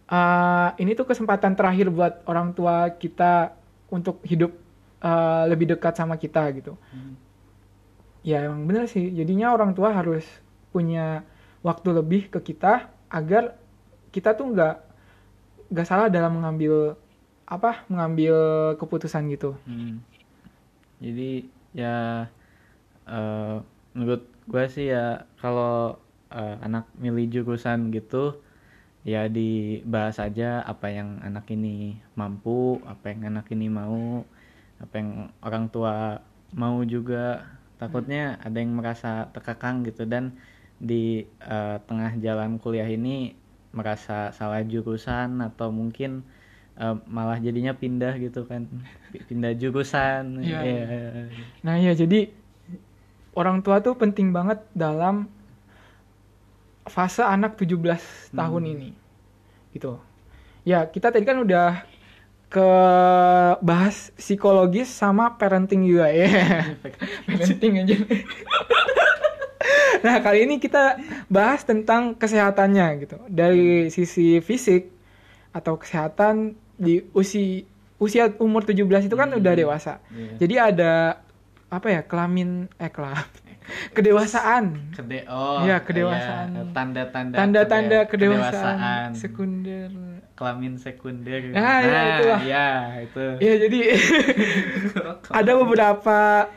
Speaker 2: uh, ini tuh kesempatan terakhir buat orang tua kita untuk hidup uh, lebih dekat sama kita gitu. Ya emang bener sih. Jadinya orang tua harus punya waktu lebih ke kita agar kita tuh nggak nggak salah dalam mengambil apa mengambil keputusan gitu.
Speaker 3: Hmm. Jadi ya eh, menurut gue sih ya kalau eh, anak milih jurusan gitu ya dibahas aja apa yang anak ini mampu apa yang anak ini mau apa yang orang tua mau juga. Takutnya ada yang merasa terkekang gitu dan di eh, tengah jalan kuliah ini merasa salah jurusan atau mungkin eh, malah jadinya pindah gitu kan pindah jurusan.
Speaker 2: Iya,
Speaker 3: Iya.
Speaker 2: Nah ya jadi orang tua tuh penting banget dalam fase anak 17 tahun ini. Gitu. Ya, kita tadi kan udah ke bahas psikologis sama parenting juga ya. parenting aja. nah, kali ini kita bahas tentang kesehatannya gitu. Dari sisi fisik atau kesehatan di usia usia umur 17 itu kan udah dewasa.
Speaker 3: Iya.
Speaker 2: Jadi ada apa ya? Kelamin eh kelamin. Kedewasaan.
Speaker 3: Kede oh
Speaker 2: Iya, kedewasaan.
Speaker 3: iya, tanda-tanda
Speaker 2: Tanda-tanda
Speaker 3: kede-
Speaker 2: kedewasaan, sekunder.
Speaker 3: kelamin sekunder
Speaker 2: Nah, ya, itulah.
Speaker 3: iya itu
Speaker 2: Ya jadi ada beberapa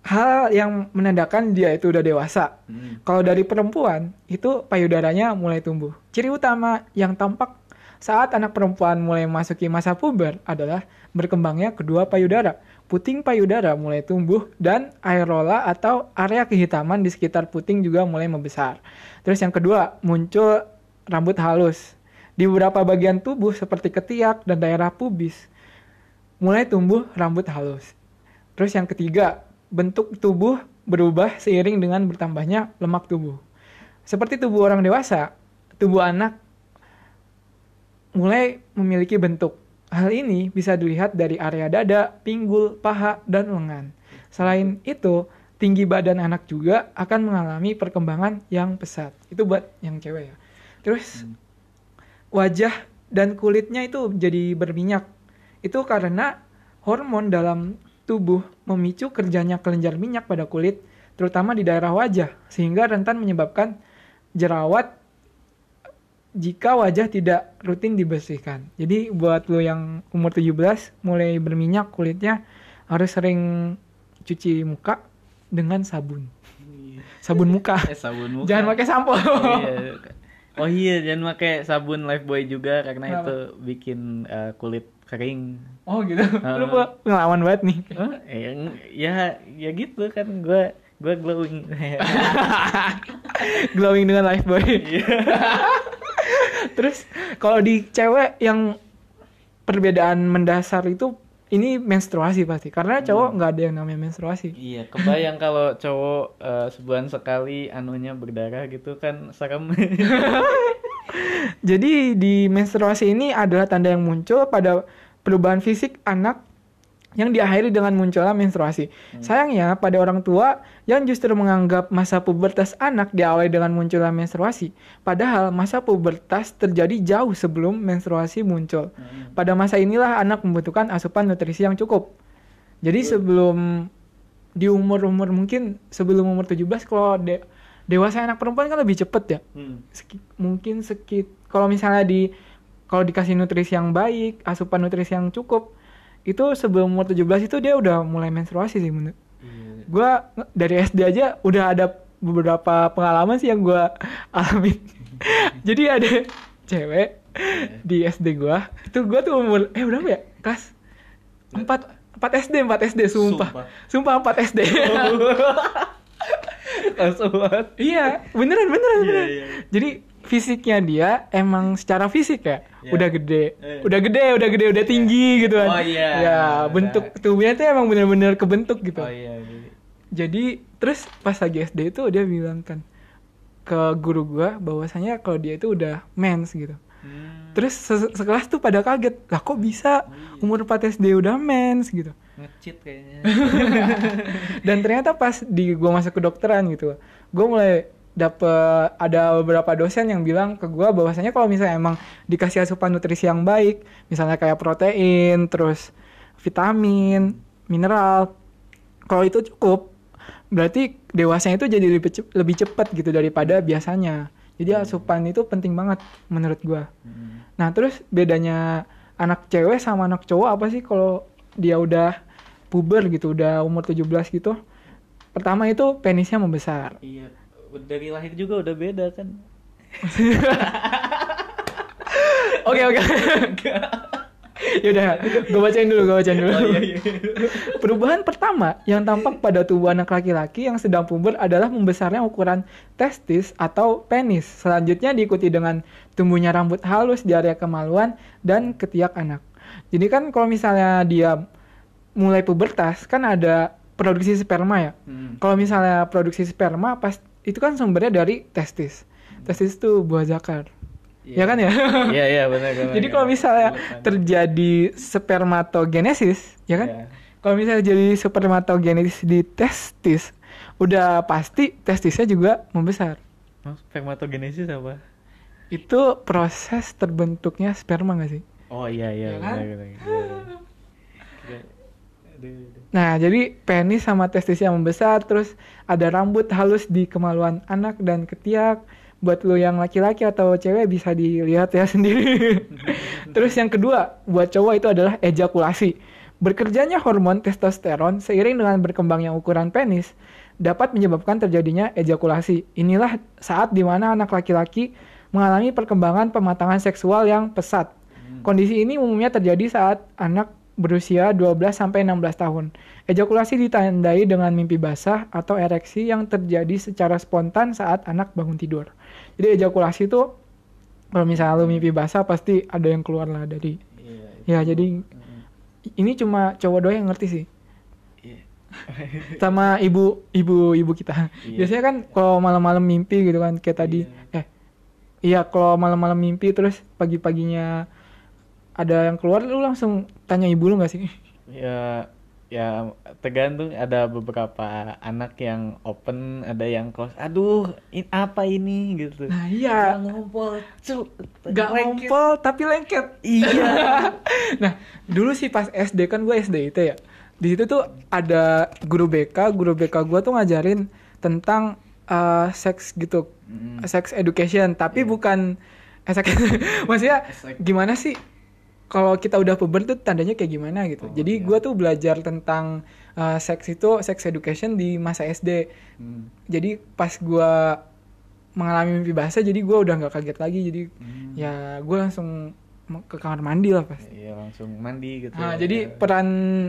Speaker 2: hal yang menandakan dia itu udah dewasa.
Speaker 3: Hmm.
Speaker 2: Kalau dari perempuan itu payudaranya mulai tumbuh. Ciri utama yang tampak saat anak perempuan mulai memasuki masa puber adalah berkembangnya kedua payudara. Puting payudara mulai tumbuh dan areola atau area kehitaman di sekitar puting juga mulai membesar. Terus yang kedua, muncul rambut halus. Di beberapa bagian tubuh seperti ketiak dan daerah pubis mulai tumbuh rambut halus. Terus yang ketiga, bentuk tubuh berubah seiring dengan bertambahnya lemak tubuh. Seperti tubuh orang dewasa, tubuh anak mulai memiliki bentuk. Hal ini bisa dilihat dari area dada, pinggul, paha, dan lengan. Selain itu, tinggi badan anak juga akan mengalami perkembangan yang pesat. Itu buat yang cewek ya. Terus wajah dan kulitnya itu jadi berminyak. Itu karena hormon dalam tubuh memicu kerjanya kelenjar minyak pada kulit, terutama di daerah wajah, sehingga rentan menyebabkan jerawat jika wajah tidak rutin dibersihkan. Jadi buat lo yang umur 17 mulai berminyak kulitnya harus sering cuci muka dengan sabun. Sabun muka.
Speaker 3: eh sabun muka
Speaker 2: Jangan pakai sampo.
Speaker 3: Iya. oh iya jangan pakai sabun Lifebuoy juga karena
Speaker 2: Kenapa?
Speaker 3: itu bikin eh, kulit kering
Speaker 2: Oh gitu.
Speaker 3: Ah.
Speaker 2: Lu pengalaman banget nih.
Speaker 3: oh, eh, eng- ya ya gitu kan gue gue glowing
Speaker 2: Glowing dengan Lifebuoy. Terus kalau di cewek yang perbedaan mendasar itu ini menstruasi pasti karena cowok nggak ada yang namanya menstruasi.
Speaker 3: Iya, kebayang kalau cowok eh, sebulan sekali anunya berdarah gitu kan serem.
Speaker 2: Jadi di menstruasi ini adalah tanda yang muncul pada perubahan fisik anak yang diakhiri dengan munculnya menstruasi. Sayangnya pada orang tua yang justru menganggap masa pubertas anak diawali dengan munculnya menstruasi, padahal masa pubertas terjadi jauh sebelum menstruasi muncul. Pada masa inilah anak membutuhkan asupan nutrisi yang cukup. Jadi sebelum di umur-umur mungkin sebelum umur 17 kalau de- dewasa anak perempuan kan lebih cepet ya
Speaker 3: Hmm.
Speaker 2: Seki- mungkin sekit kalau misalnya di kalau dikasih nutrisi yang baik, asupan nutrisi yang cukup, itu sebelum umur 17 itu dia udah mulai menstruasi sih menurut. Gua nge- dari SD aja udah ada beberapa pengalaman sih yang gua alamin. Jadi ada cewek di SD gua, itu gua tuh umur eh berapa ya? Kelas 4 4 SD, 4 SD sumpah. Sumpah 4 SD.
Speaker 3: Langsung banget.
Speaker 2: Iya, beneran beneran
Speaker 3: Iya,
Speaker 2: beneran.
Speaker 3: iya.
Speaker 2: Jadi fisiknya dia emang secara fisik ya
Speaker 3: Iya.
Speaker 2: udah gede,
Speaker 3: Eh.
Speaker 2: udah gede, udah gede, udah tinggi gitu kan.
Speaker 3: Oh, iya.
Speaker 2: Ya bentuk
Speaker 3: Udah.
Speaker 2: tubuhnya tuh emang bener-bener kebentuk gitu.
Speaker 3: Oh iya. iya.
Speaker 2: Jadi terus pas lagi SD itu dia bilang kan ke guru gua bahwasanya kalau dia itu udah mens gitu.
Speaker 3: Hmm.
Speaker 2: Terus se- sekelas tuh pada kaget, lah kok bisa
Speaker 3: Oh, iya.
Speaker 2: umur 4 SD udah mens gitu.
Speaker 3: Ngecit kayaknya.
Speaker 2: Dan ternyata pas di gua masuk ke dokteran gitu, gua mulai dapet ada beberapa dosen yang bilang ke gua bahwasanya kalau misalnya emang dikasih asupan nutrisi yang baik, misalnya kayak protein, terus vitamin, mineral, kalau itu cukup, berarti dewasanya itu jadi lebih cep- lebih cepat gitu daripada biasanya. Jadi asupan itu penting banget menurut gua.
Speaker 3: Hmm.
Speaker 2: Nah, terus bedanya anak cewek sama anak cowok apa sih kalau dia udah puber gitu, udah umur 17 gitu? Pertama itu penisnya membesar.
Speaker 3: Iya, dari lahir juga udah beda kan.
Speaker 2: Oke oke. Yaudah, gue bacain dulu, gue bacain dulu.
Speaker 3: Oh, iya,
Speaker 2: Perubahan pertama yang tampak pada tubuh anak laki-laki yang sedang puber adalah membesarnya ukuran testis atau penis. Selanjutnya diikuti dengan tumbuhnya rambut halus di area kemaluan dan ketiak anak. Jadi kan kalau misalnya dia mulai pubertas kan ada produksi sperma ya.
Speaker 3: Hmm.
Speaker 2: Kalau misalnya produksi sperma pas itu kan sumbernya dari testis. Testis itu buah zakar. Ya kan ya?
Speaker 3: Iya iya benar benar.
Speaker 2: Jadi kalau misalnya terjadi spermatogenesis, ya kan?
Speaker 3: Iya.
Speaker 2: Kalau misalnya jadi spermatogenesis di testis, udah pasti testisnya juga membesar.
Speaker 3: Oh, spermatogenesis apa?
Speaker 2: Itu proses terbentuknya sperma gak sih?
Speaker 3: Oh iya iya
Speaker 2: Iya kan?
Speaker 3: benar benar. Iya, iya. Kira- aduh, aduh.
Speaker 2: Nah, jadi penis sama testisnya membesar, terus ada rambut halus di kemaluan anak dan ketiak. Buat lo yang laki-laki atau cewek bisa dilihat ya sendiri. terus yang kedua, buat cowok itu adalah ejakulasi. Bekerjanya hormon testosteron seiring dengan berkembangnya ukuran penis dapat menyebabkan terjadinya ejakulasi. Inilah saat di mana anak laki-laki mengalami perkembangan pematangan seksual yang pesat. Kondisi ini umumnya terjadi saat anak berusia 12 sampai 16 tahun. Ejakulasi ditandai dengan mimpi basah atau ereksi yang terjadi secara spontan saat anak bangun tidur. Jadi ejakulasi itu kalau misalnya lu mimpi basah pasti ada yang keluar lah dari
Speaker 3: Iya.
Speaker 2: ya jadi ini cuma cowok doang yang ngerti sih
Speaker 3: Iya.
Speaker 2: sama ibu ibu ibu kita
Speaker 3: Iya.
Speaker 2: biasanya kan kalau malam-malam mimpi gitu kan kayak tadi eh iya kalau malam-malam mimpi terus pagi-paginya ada yang keluar lu langsung tanya ibu lu nggak sih
Speaker 3: Ya ya tergantung ada beberapa anak yang open, ada yang close. Aduh, in, apa ini gitu.
Speaker 2: nah iya
Speaker 3: Nggak ngompol, cuk.
Speaker 2: nggak
Speaker 3: Lengket.
Speaker 2: ngompol tapi lengket
Speaker 3: Iya.
Speaker 2: nah dulu sih pas SD kan gue SD itu ya di situ tuh ada guru BK guru BK gue tuh ngajarin tentang uh, seks gitu
Speaker 3: Mm.
Speaker 2: sex education tapi
Speaker 3: Iya.
Speaker 2: bukan eh, seks maksudnya
Speaker 3: Seks.
Speaker 2: gimana sih kalau kita udah puber tuh tandanya kayak gimana gitu
Speaker 3: Oh,
Speaker 2: jadi
Speaker 3: iya.
Speaker 2: gue tuh belajar tentang uh, seks itu sex education di masa SD
Speaker 3: Hmm.
Speaker 2: jadi pas gue mengalami mimpi basah jadi gue udah nggak kaget lagi jadi
Speaker 3: Hmm.
Speaker 2: ya gue langsung ke kamar mandi lah pasti
Speaker 3: Iya langsung mandi gitu.
Speaker 2: Nah,
Speaker 3: ya.
Speaker 2: jadi peran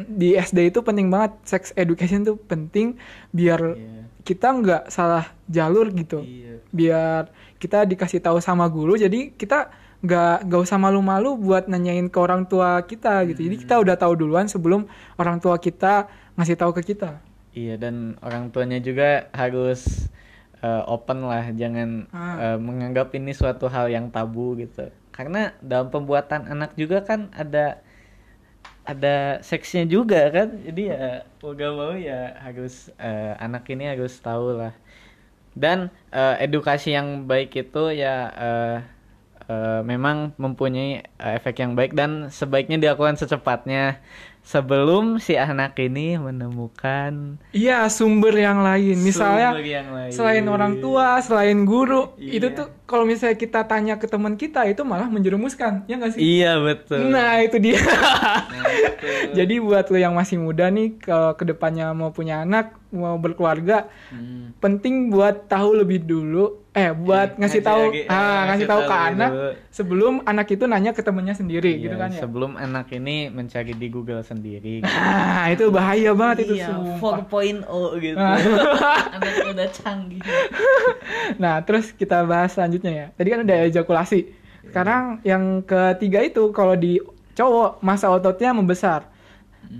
Speaker 2: di SD itu penting banget. Sex education tuh penting biar
Speaker 3: Iya.
Speaker 2: kita nggak salah jalur gitu.
Speaker 3: Iya.
Speaker 2: Biar kita dikasih tahu sama guru. Jadi kita nggak nggak usah malu-malu buat nanyain ke orang tua kita gitu. Jadi kita udah tahu duluan sebelum orang tua kita ngasih tahu ke kita.
Speaker 3: Iya dan orang tuanya juga harus eh, open lah, jangan
Speaker 2: Ah.
Speaker 3: eh, menganggap ini suatu hal yang tabu gitu. Karena dalam pembuatan anak juga kan ada ada seksnya juga kan, jadi ya mau gak mau ya harus eh, anak ini harus tahu lah. Dan eh, edukasi yang baik itu ya eh, eh, memang mempunyai eh, efek yang baik dan sebaiknya dilakukan secepatnya sebelum si anak ini menemukan
Speaker 2: Iya sumber yang lain. Misalnya
Speaker 3: Sumber yang lain.
Speaker 2: selain orang tua, selain guru,
Speaker 3: Iya.
Speaker 2: itu tuh kalau misalnya kita tanya ke teman kita itu malah menjerumuskan, ya nggak sih?
Speaker 3: Iya betul.
Speaker 2: Nah itu dia.
Speaker 3: Nah, betul.
Speaker 2: Jadi buat lo yang masih muda nih, kalau ke depannya mau punya anak, mau berkeluarga,
Speaker 3: Hmm.
Speaker 2: penting buat tahu lebih dulu. Eh, buat
Speaker 3: Eh,
Speaker 2: ngasih
Speaker 3: ngasih
Speaker 2: tahu,
Speaker 3: lagi, eh,
Speaker 2: ah, ngasih
Speaker 3: ngasih
Speaker 2: tahu
Speaker 3: tahu
Speaker 2: ke anak
Speaker 3: dulu.
Speaker 2: sebelum anak itu nanya ke temennya sendiri,
Speaker 3: Iya,
Speaker 2: gitu kan ya.
Speaker 3: Sebelum anak ini mencari di Google sendiri.
Speaker 2: Ah, itu bahaya banget itu
Speaker 3: Iya,
Speaker 2: sumpah.
Speaker 3: 4.0 gitu. Anak udah canggih.
Speaker 2: Nah, terus kita bahas selanjutnya ya. Tadi kan udah ejakulasi. Sekarang yang ketiga itu kalau di cowok masa ototnya membesar.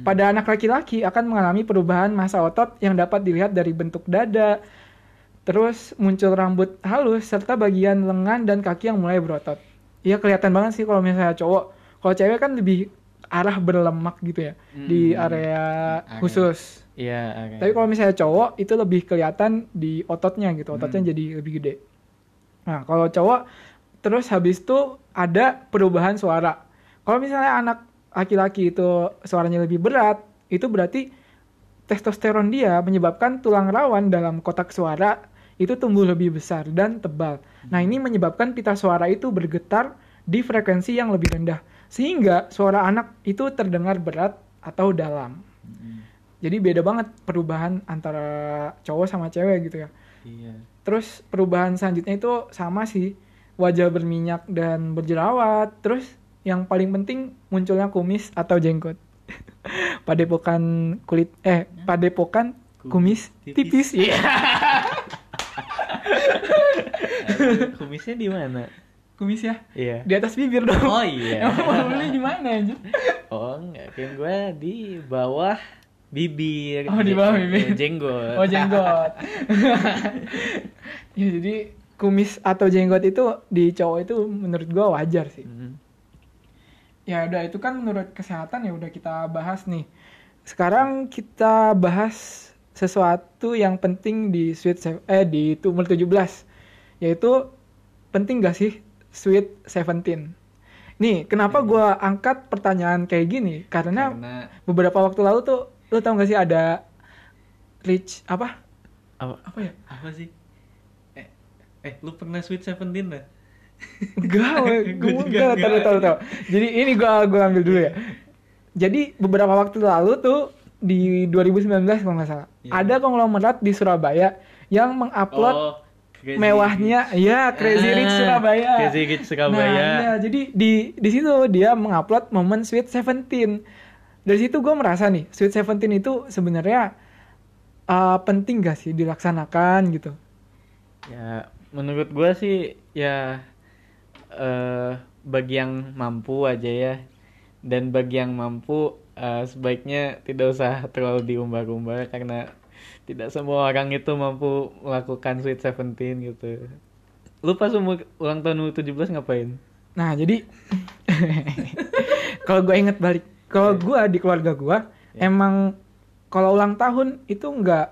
Speaker 2: Pada anak laki-laki akan mengalami perubahan masa otot yang dapat dilihat dari bentuk dada, terus muncul rambut halus serta bagian lengan dan kaki yang mulai berotot. Iya kelihatan banget sih kalau misalnya cowok. Kalau cewek kan lebih arah berlemak gitu ya di
Speaker 3: Hmm.
Speaker 2: area
Speaker 3: Area.
Speaker 2: khusus.
Speaker 3: Iya, oke.
Speaker 2: Tapi kalau misalnya cowok itu lebih kelihatan di ototnya gitu, ototnya
Speaker 3: Hmm.
Speaker 2: jadi lebih gede. Nah, kalau cowok terus habis itu ada perubahan suara. Kalau misalnya anak laki-laki itu suaranya lebih berat, itu berarti testosteron dia menyebabkan tulang rawan dalam kotak suara itu tumbuh lebih besar dan tebal. Nah, ini menyebabkan pita suara itu bergetar di frekuensi yang lebih rendah sehingga suara anak itu terdengar berat atau dalam.
Speaker 3: Hmm.
Speaker 2: Jadi beda banget perubahan antara cowok sama cewek gitu ya.
Speaker 3: Iya.
Speaker 2: Terus perubahan selanjutnya itu sama sih, wajah berminyak dan berjerawat. Terus yang paling penting munculnya kumis atau jenggot. padepokan kulit eh padepokan kumis tipis. Iya.
Speaker 3: Kumisnya di mana?
Speaker 2: kumis ya.
Speaker 3: Iya.
Speaker 2: Di atas bibir dong.
Speaker 3: Oh iya.
Speaker 2: Emang beli di mana anjir?
Speaker 3: Oh enggak, kan gue di bawah bibir.
Speaker 2: Oh, di bawah bibir.
Speaker 3: Eh, Jenggot.
Speaker 2: Oh jenggot. ya jadi kumis atau jenggot itu di cowok itu menurut gua wajar sih.
Speaker 3: Hmm.
Speaker 2: Ya udah itu kan menurut kesehatan ya udah kita bahas nih. Sekarang kita bahas sesuatu yang penting di Sweet eh di umur 17 yaitu penting gak sih Sweet Seventeen? Nih, kenapa gua angkat pertanyaan kayak gini? Karena
Speaker 3: Karena
Speaker 2: beberapa waktu lalu tuh lu tau gak sih ada Rich apa?
Speaker 3: apa,
Speaker 2: Apa ya?
Speaker 3: apa sih? Eh, eh lu pernah Sweet Seventeen lah?
Speaker 2: Enggak,
Speaker 3: Gua
Speaker 2: gue
Speaker 3: juga
Speaker 2: enggak, tahu tahu tahu. Jadi ini gua gua ambil dulu ya. Jadi beberapa waktu lalu tuh di 2019 kalau nggak salah,
Speaker 3: Iya.
Speaker 2: ada konglomerat di Surabaya yang mengupload
Speaker 3: Oh, Crazy
Speaker 2: mewahnya, ya Crazy
Speaker 3: Ah,
Speaker 2: Rich Surabaya.
Speaker 3: Crazy Rich Surabaya.
Speaker 2: Nah, iya, jadi di di situ dia mengupload momen Sweet Seventeen. Dari situ gue merasa nih, Sweet Seventeen itu sebenarnya uh, penting gak sih dilaksanakan gitu?
Speaker 3: Ya, menurut gua sih ya eh bagi yang mampu aja ya. Dan bagi yang mampu eh, sebaiknya tidak usah terlalu diumbar-umbar karena tidak semua orang itu mampu melakukan Sweet Seventeen gitu. Lu pas umur ulang tahun lu 17 ngapain?
Speaker 2: Nah, jadi kalau gue inget balik, kalau
Speaker 3: Iya.
Speaker 2: gue di keluarga gue emang kalau ulang tahun itu nggak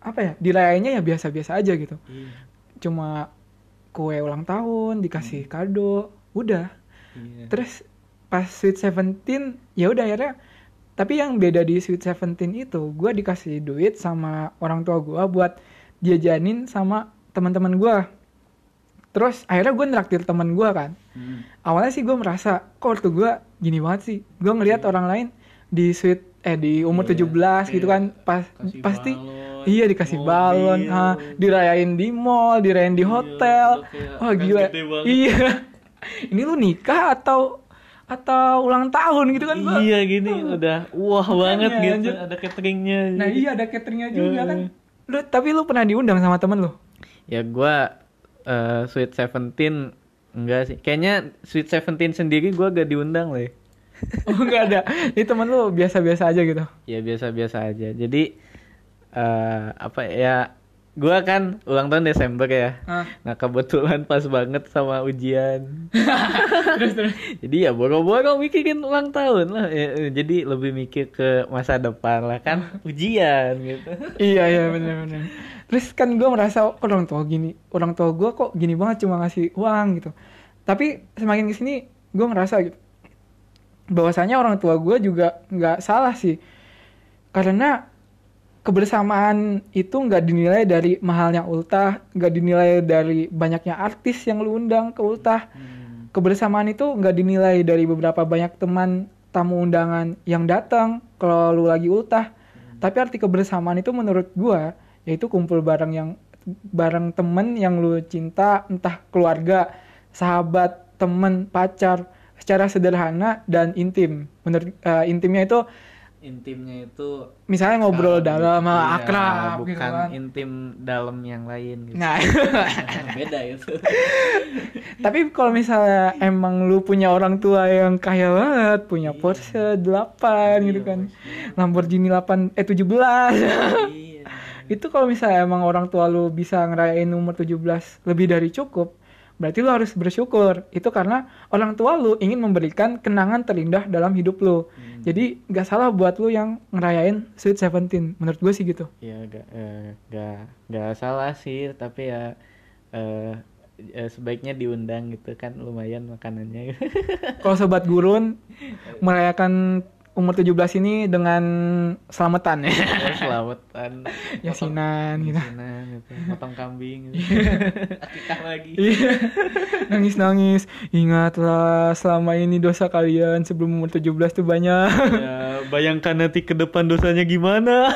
Speaker 2: apa ya, dirayainnya ya biasa-biasa aja gitu. Cuma kue ulang tahun, dikasih
Speaker 3: Hmm.
Speaker 2: kado, udah.
Speaker 3: Iya.
Speaker 2: Terus pas Sweet Seventeen, ya udah akhirnya. Tapi yang beda di Sweet Seventeen itu, gue dikasih duit sama orang tua gue buat jajanin sama teman-teman gue. Terus akhirnya gue neraktir teman gue kan.
Speaker 3: Hmm.
Speaker 2: Awalnya sih gue merasa, kok ortu gue gini banget sih. Gue ngelihat orang lain di sweet eh di umur
Speaker 3: Iya,
Speaker 2: 17 gitu
Speaker 3: iya.
Speaker 2: kan pas
Speaker 3: Kasih
Speaker 2: pasti
Speaker 3: balon,
Speaker 2: iya dikasih
Speaker 3: mobil.
Speaker 2: balon ah, dirayain di mall dirayain di
Speaker 3: Iya,
Speaker 2: hotel
Speaker 3: kayak
Speaker 2: wah gila iya ini lu nikah atau atau ulang tahun gitu kan gua.
Speaker 3: Iya gini udah wah banget
Speaker 2: Makanya,
Speaker 3: gitu ada cateringnya.
Speaker 2: nah iya ada cateringnya juga kan
Speaker 3: Eh.
Speaker 2: lu tapi lu pernah diundang sama temen lu
Speaker 3: Ya gua eh, Sweet Seventeen enggak sih. Kayaknya Sweet Seventeen sendiri gua gak diundang lah.
Speaker 2: oh enggak ada ini temen lu biasa-biasa aja gitu
Speaker 3: Ya biasa-biasa aja. Jadi eh apa ya? Gua kan ulang tahun Desember ya.
Speaker 2: ah.
Speaker 3: Nah kebetulan pas banget sama ujian.
Speaker 2: terus terus
Speaker 3: Jadi ya boro-boro mikirin ulang tahun lah. Ya, jadi lebih mikir ke masa depan lah kan ujian gitu.
Speaker 2: iya iya bener-bener terus kan gue merasa kok orang tua gini? Orang tua gue kok gini banget cuma ngasih uang gitu. Tapi semakin ke sini gue ngerasa gitu bahwasanya orang tua gue juga nggak salah sih. Karena kebersamaan itu nggak dinilai dari mahalnya ultah nggak dinilai dari banyaknya artis yang lu undang ke ultah. Kebersamaan itu nggak dinilai dari beberapa banyak teman tamu undangan yang datang kalau lu lagi ultah. Tapi arti kebersamaan itu menurut gua yaitu kumpul bareng yang bareng temen yang lu cinta entah keluarga sahabat temen pacar secara sederhana dan intim menurut eh, intimnya itu
Speaker 3: Intimnya itu
Speaker 2: misalnya ngobrol dalam
Speaker 3: Iya,
Speaker 2: akrab gitu
Speaker 3: bukan
Speaker 2: kan
Speaker 3: intim dalam yang lain gitu.
Speaker 2: nah
Speaker 3: beda itu.
Speaker 2: Tapi kalau misalnya emang lu punya orang tua yang kaya banget, punya Porsche 8 gitu kan. Lamborghini 8 eh 17.
Speaker 3: iya.
Speaker 2: Itu kalau misalnya emang orang tua lu bisa ngerayain umur 17 lebih dari cukup, berarti lu harus bersyukur. Itu karena orang tua lu ingin memberikan kenangan terindah dalam hidup lu. Jadi gak salah buat lu yang ngerayain Sweet Seventeen. Menurut gue sih gitu.
Speaker 3: Ya gak, eh, gak, gak salah sih, tapi ya eh, eh, sebaiknya diundang gitu kan lumayan makanannya.
Speaker 2: Kalau sobat gurun merayakan umur 17 ini dengan selamatan ya.
Speaker 3: Ya, selamatan.
Speaker 2: Yasinan gitu.
Speaker 3: Yasinan gitu. Potong kambing gitu. Akikah lagi.
Speaker 2: Iya. Nangis-nangis. Ingatlah selama ini dosa kalian sebelum umur 17 tuh banyak.
Speaker 3: Ya, bayangkan nanti ke depan dosanya gimana.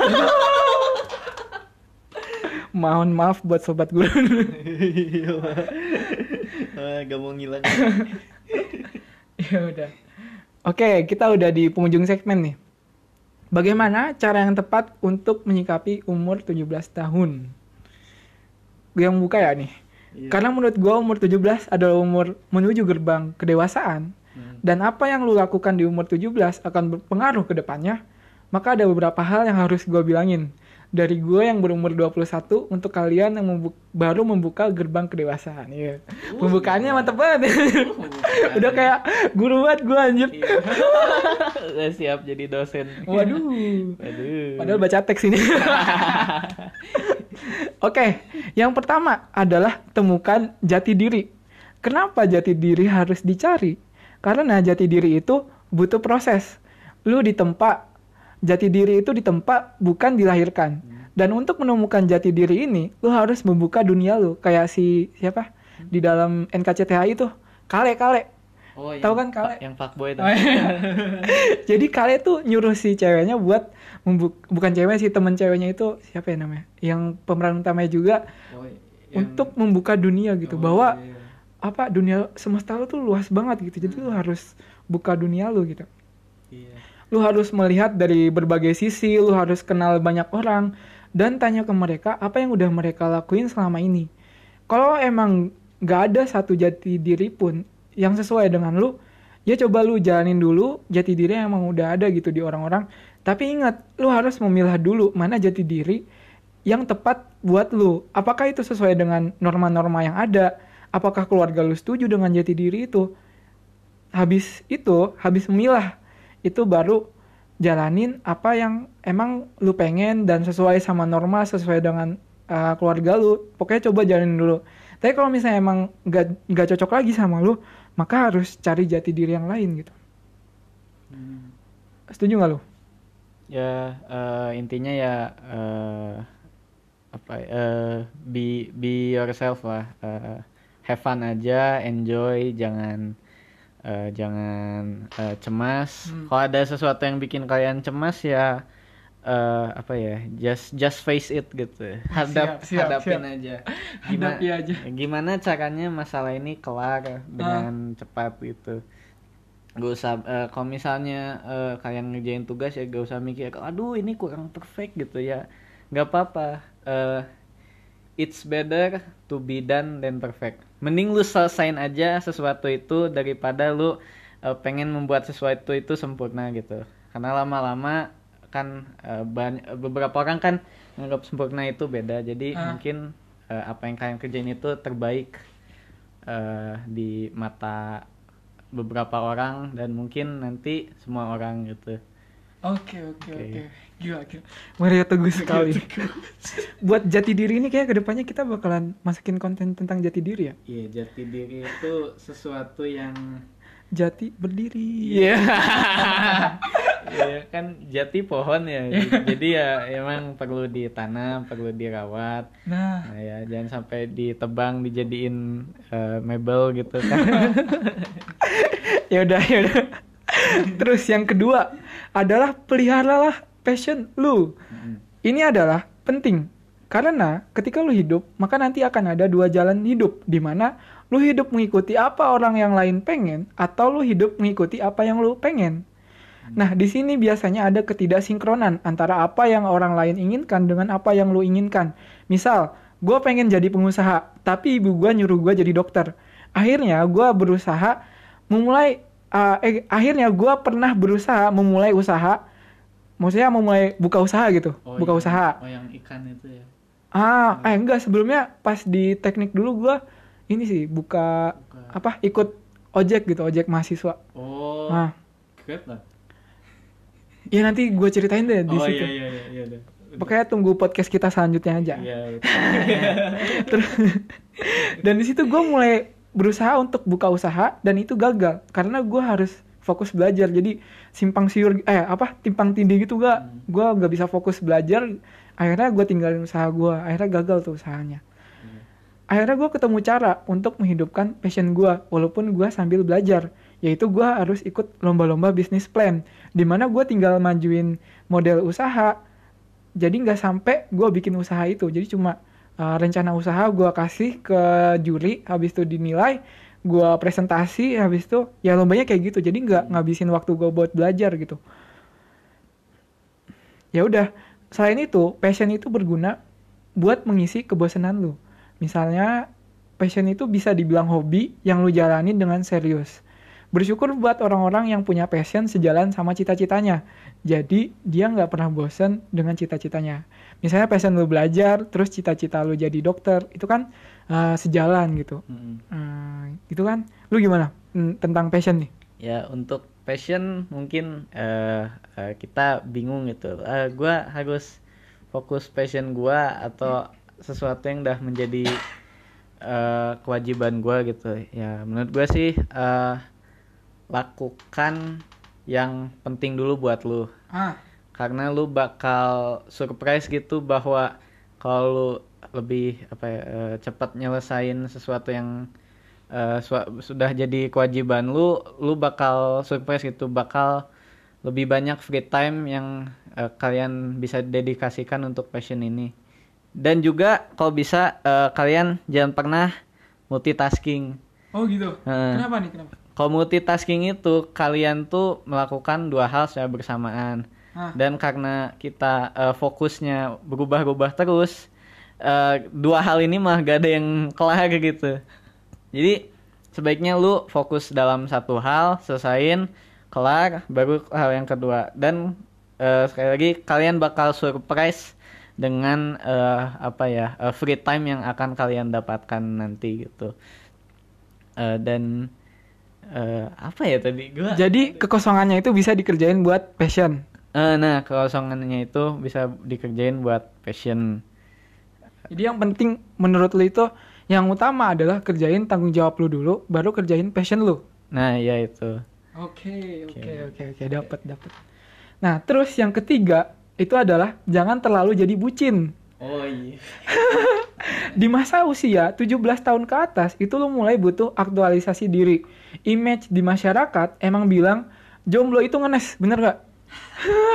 Speaker 2: Mohon maaf buat sobat guru.
Speaker 3: Iya. Ah, gak mau ngilang.
Speaker 2: ya udah. Oke, kita udah di penghujung segmen nih. Bagaimana cara yang tepat untuk menyikapi umur 17 tahun? Gue yang buka ya nih.
Speaker 3: Iya.
Speaker 2: Karena menurut gue umur 17 adalah umur menuju gerbang kedewasaan.
Speaker 3: Hmm.
Speaker 2: Dan apa yang lu lakukan di umur 17 akan berpengaruh ke depannya. Maka ada beberapa hal yang harus gue bilangin. Dari gue yang berumur 21 untuk kalian yang baru membuka gerbang kedewasaan. Iya. Pembukaannya mantep banget. Udah kayak guru banget gue anjir.
Speaker 3: Iya. Udah siap jadi dosen.
Speaker 2: Waduh.
Speaker 3: Aduh.
Speaker 2: Padahal baca teks ini. Oke, yang pertama adalah temukan jati diri. Kenapa jati diri harus dicari? Karena jati diri itu butuh proses. Lu ditempa, jati diri itu ditempa bukan dilahirkan. Dan untuk menemukan jati diri ini, lu harus membuka dunia lu. Kayak si siapa? Di dalam NKCTHI itu, Kale Kale.
Speaker 3: Oh,
Speaker 2: Tahu
Speaker 3: yang
Speaker 2: kan, Kale?
Speaker 3: Yang fuckboy.
Speaker 2: Oh, iya. Jadi Kale tuh nyuruh si ceweknya buat membu- bukan cewek sih temen ceweknya itu siapa ya namanya? Yang pemeran utamanya juga
Speaker 3: Oh, yang-
Speaker 2: untuk membuka dunia gitu
Speaker 3: Oh,
Speaker 2: bahwa
Speaker 3: iya.
Speaker 2: apa dunia semesta lu tuh luas banget gitu. Jadi lu harus buka dunia lu gitu.
Speaker 3: Iya.
Speaker 2: Lu harus melihat dari berbagai sisi, lu harus kenal banyak orang dan tanya ke mereka apa yang udah mereka lakuin selama ini. Kalau emang nggak ada satu jati diri pun yang sesuai dengan lu, ya coba lu jalanin dulu jati diri yang emang udah ada gitu di orang-orang. Tapi ingat, lu harus memilah dulu mana jati diri yang tepat buat lu. Apakah itu sesuai dengan norma-norma yang ada? Apakah keluarga lu setuju dengan jati diri itu? Habis itu, habis memilah, itu baru jalanin apa yang emang lu pengen dan sesuai sama norma, sesuai dengan uh, keluarga lu. Pokoknya coba jalanin dulu. Tapi kalau misalnya emang nggak nggak cocok lagi sama lu, maka harus cari jati diri yang lain gitu.
Speaker 3: Hmm.
Speaker 2: Setuju nggak lu?
Speaker 3: Ya eh, intinya ya eh, apa eh, be be yourself lah. Eh, have fun aja, enjoy, jangan eh, jangan eh, cemas.
Speaker 2: Hmm.
Speaker 3: Kalau ada sesuatu yang bikin kalian cemas ya eh, apa ya, just just face it gitu. Hadap
Speaker 2: Siap, siap,
Speaker 3: hadapin
Speaker 2: siap.
Speaker 3: aja.
Speaker 2: Hadapi aja.
Speaker 3: Gimana caranya masalah ini kelar dengan cepat gitu. Gak usah eh, kalau misalnya eh, kalian ngerjain tugas ya gak usah mikir aduh ini kurang perfect gitu ya nggak apa-apa Eh, it's better to be done than perfect mending lu selesain aja sesuatu itu daripada lu eh, pengen membuat sesuatu itu sempurna gitu karena lama-lama kan eh, bany- beberapa orang kan nganggap sempurna itu beda jadi
Speaker 2: Ah.
Speaker 3: mungkin eh, apa yang kalian kerjain itu terbaik eh, di mata beberapa orang dan mungkin nanti semua orang gitu.
Speaker 2: Oke oke
Speaker 3: Oke.
Speaker 2: oke. Gila gila. Mario teguh sekali. Buat jati diri ini kayak ke depannya kita bakalan masukin konten tentang jati diri ya.
Speaker 3: Iya, jati diri itu sesuatu yang
Speaker 2: Jati berdiri. Iya.
Speaker 3: ya kan jati pohon ya. Jadi ya emang perlu ditanam, perlu dirawat.
Speaker 2: Nah,
Speaker 3: Nah ya jangan sampai ditebang dijadiin eh, mebel gitu kan.
Speaker 2: ya udah ya udah. Terus yang kedua adalah peliharalah passion lu.
Speaker 3: Mm.
Speaker 2: Ini adalah penting karena ketika lu hidup, maka nanti akan ada dua jalan hidup di mana lu hidup mengikuti apa orang yang lain pengen atau lu hidup mengikuti apa yang lu pengen. Nah, di sini biasanya ada ketidaksinkronan antara apa yang orang lain inginkan dengan apa yang lu inginkan. Misal, gue pengen jadi pengusaha, tapi ibu gue nyuruh gue jadi dokter. Akhirnya gue berusaha memulai, uh, eh, akhirnya gue pernah berusaha memulai usaha, maksudnya memulai buka usaha gitu, buka
Speaker 3: yang-
Speaker 2: usaha.
Speaker 3: Oh yang ikan itu ya.
Speaker 2: Ah, eh enggak sebelumnya pas di teknik dulu gua ini sih buka,
Speaker 3: Buka.
Speaker 2: apa ikut ojek gitu, ojek mahasiswa.
Speaker 3: Oh.
Speaker 2: Nah,
Speaker 3: Keren lah.
Speaker 2: ya nanti gue ceritain deh di
Speaker 3: oh
Speaker 2: situ.
Speaker 3: iya iya iya iya.
Speaker 2: Pokoknya tunggu podcast kita selanjutnya aja.
Speaker 3: Iya. betul.
Speaker 2: Terus dan di situ gue mulai berusaha untuk buka usaha dan itu gagal karena gue harus fokus belajar. Jadi simpang siur eh apa timpang tindih gitu gak gue gak bisa fokus belajar. Akhirnya gue tinggalin usaha gue akhirnya gagal tuh usahanya. Akhirnya gue ketemu cara untuk menghidupkan passion gue walaupun gue sambil belajar. Yaitu gue harus ikut lomba-lomba bisnis plan di mana gue tinggal majuin model usaha. Jadi nggak sampai gue bikin usaha itu. Jadi cuma uh, rencana usaha gue kasih ke juri habis itu dinilai gue presentasi habis itu ya lombanya kayak gitu. Jadi nggak ngabisin waktu gue buat belajar gitu. Ya udah selain itu passion itu berguna buat mengisi kebosanan lu. Misalnya passion itu bisa dibilang hobi yang lu jalani dengan serius. Bersyukur buat orang-orang yang punya passion sejalan sama cita-citanya. Jadi dia nggak pernah bosen dengan cita-citanya. Misalnya passion lu belajar terus cita-cita lu jadi dokter itu kan uh, sejalan gitu
Speaker 3: Mm.
Speaker 2: Hmm, itu kan lu gimana tentang passion nih
Speaker 3: Ya untuk passion mungkin eh, eh, kita bingung gitu. Eh, gua harus fokus passion gua atau sesuatu yang udah menjadi eh, kewajiban gua gitu. Ya menurut gua sih eh, lakukan yang penting dulu buat lu.
Speaker 2: ah
Speaker 3: Karena lu bakal surprise gitu bahwa kalau lebih apa ya, eh, cepat nyelesain sesuatu yang sua- sudah jadi kewajiban lu, lu bakal surprise gitu, bakal lebih banyak free time yang eh, kalian bisa dedikasikan untuk passion ini. Dan juga kalau bisa eh, kalian jangan pernah multitasking.
Speaker 2: oh gitu
Speaker 3: Heeh.
Speaker 2: kenapa nih kenapa
Speaker 3: Kalau multitasking itu kalian tuh melakukan dua hal secara bersamaan.
Speaker 2: Ah.
Speaker 3: Dan karena kita eh, fokusnya berubah-ubah terus, eh, dua hal ini mah gak ada yang kelar gitu. Jadi sebaiknya lu fokus dalam satu hal, selesain, kelar, baru hal yang kedua. Dan eh, sekali lagi kalian bakal surprise dengan eh, apa ya eh, free time yang akan kalian dapatkan nanti gitu. Eh, dan eh, apa ya tadi gua
Speaker 2: jadi kekosongannya itu bisa dikerjain buat passion
Speaker 3: Eh, nah kekosongannya itu bisa dikerjain buat passion
Speaker 2: Jadi yang penting menurut lu itu yang utama adalah kerjain tanggung jawab lu dulu, baru kerjain passion lu.
Speaker 3: nah ya itu
Speaker 2: Oke, oke, oke, oke, dapat, dapat. Nah, terus yang ketiga itu adalah jangan terlalu jadi bucin.
Speaker 3: oh iya
Speaker 2: Di masa usia 17 tahun ke atas itu lu mulai butuh aktualisasi diri. Image di masyarakat emang bilang jomblo itu ngenes, bener gak?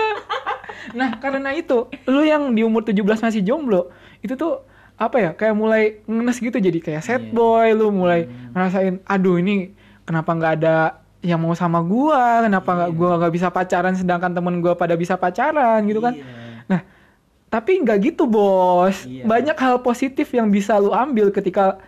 Speaker 2: nah, karena itu lu yang di umur 17 masih jomblo, itu tuh apa ya kayak mulai ngenes gitu jadi kayak sad
Speaker 3: Iya.
Speaker 2: boy lu mulai ngerasain aduh ini kenapa nggak ada yang mau sama gua? Kenapa nggak gua nggak bisa pacaran sedangkan temen gua pada bisa pacaran? Gitu kan. Nah tapi nggak gitu bos.
Speaker 3: Iya.
Speaker 2: banyak hal positif yang bisa lu ambil ketika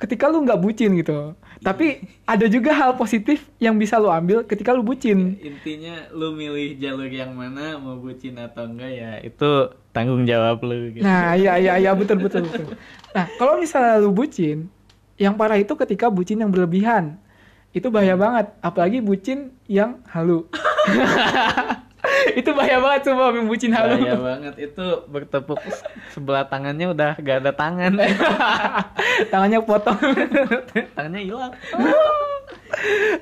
Speaker 2: ketika lu nggak bucin gitu. Tapi ada juga hal positif yang bisa lu ambil ketika lu bucin.
Speaker 3: Intinya lu milih jalur yang mana mau bucin atau enggak ya itu tanggung jawab lu gitu
Speaker 2: Nah, iya iya iya betul betul betul. Nah, kalau misalnya lu bucin, yang parah itu ketika bucin yang berlebihan. Itu bahaya banget, apalagi bucin yang halu. itu bahaya banget semua bucin halu.
Speaker 3: bahaya banget itu bertepuk se- sebelah tangannya udah gak ada tangan
Speaker 2: Tangannya potong.
Speaker 3: tangannya hilang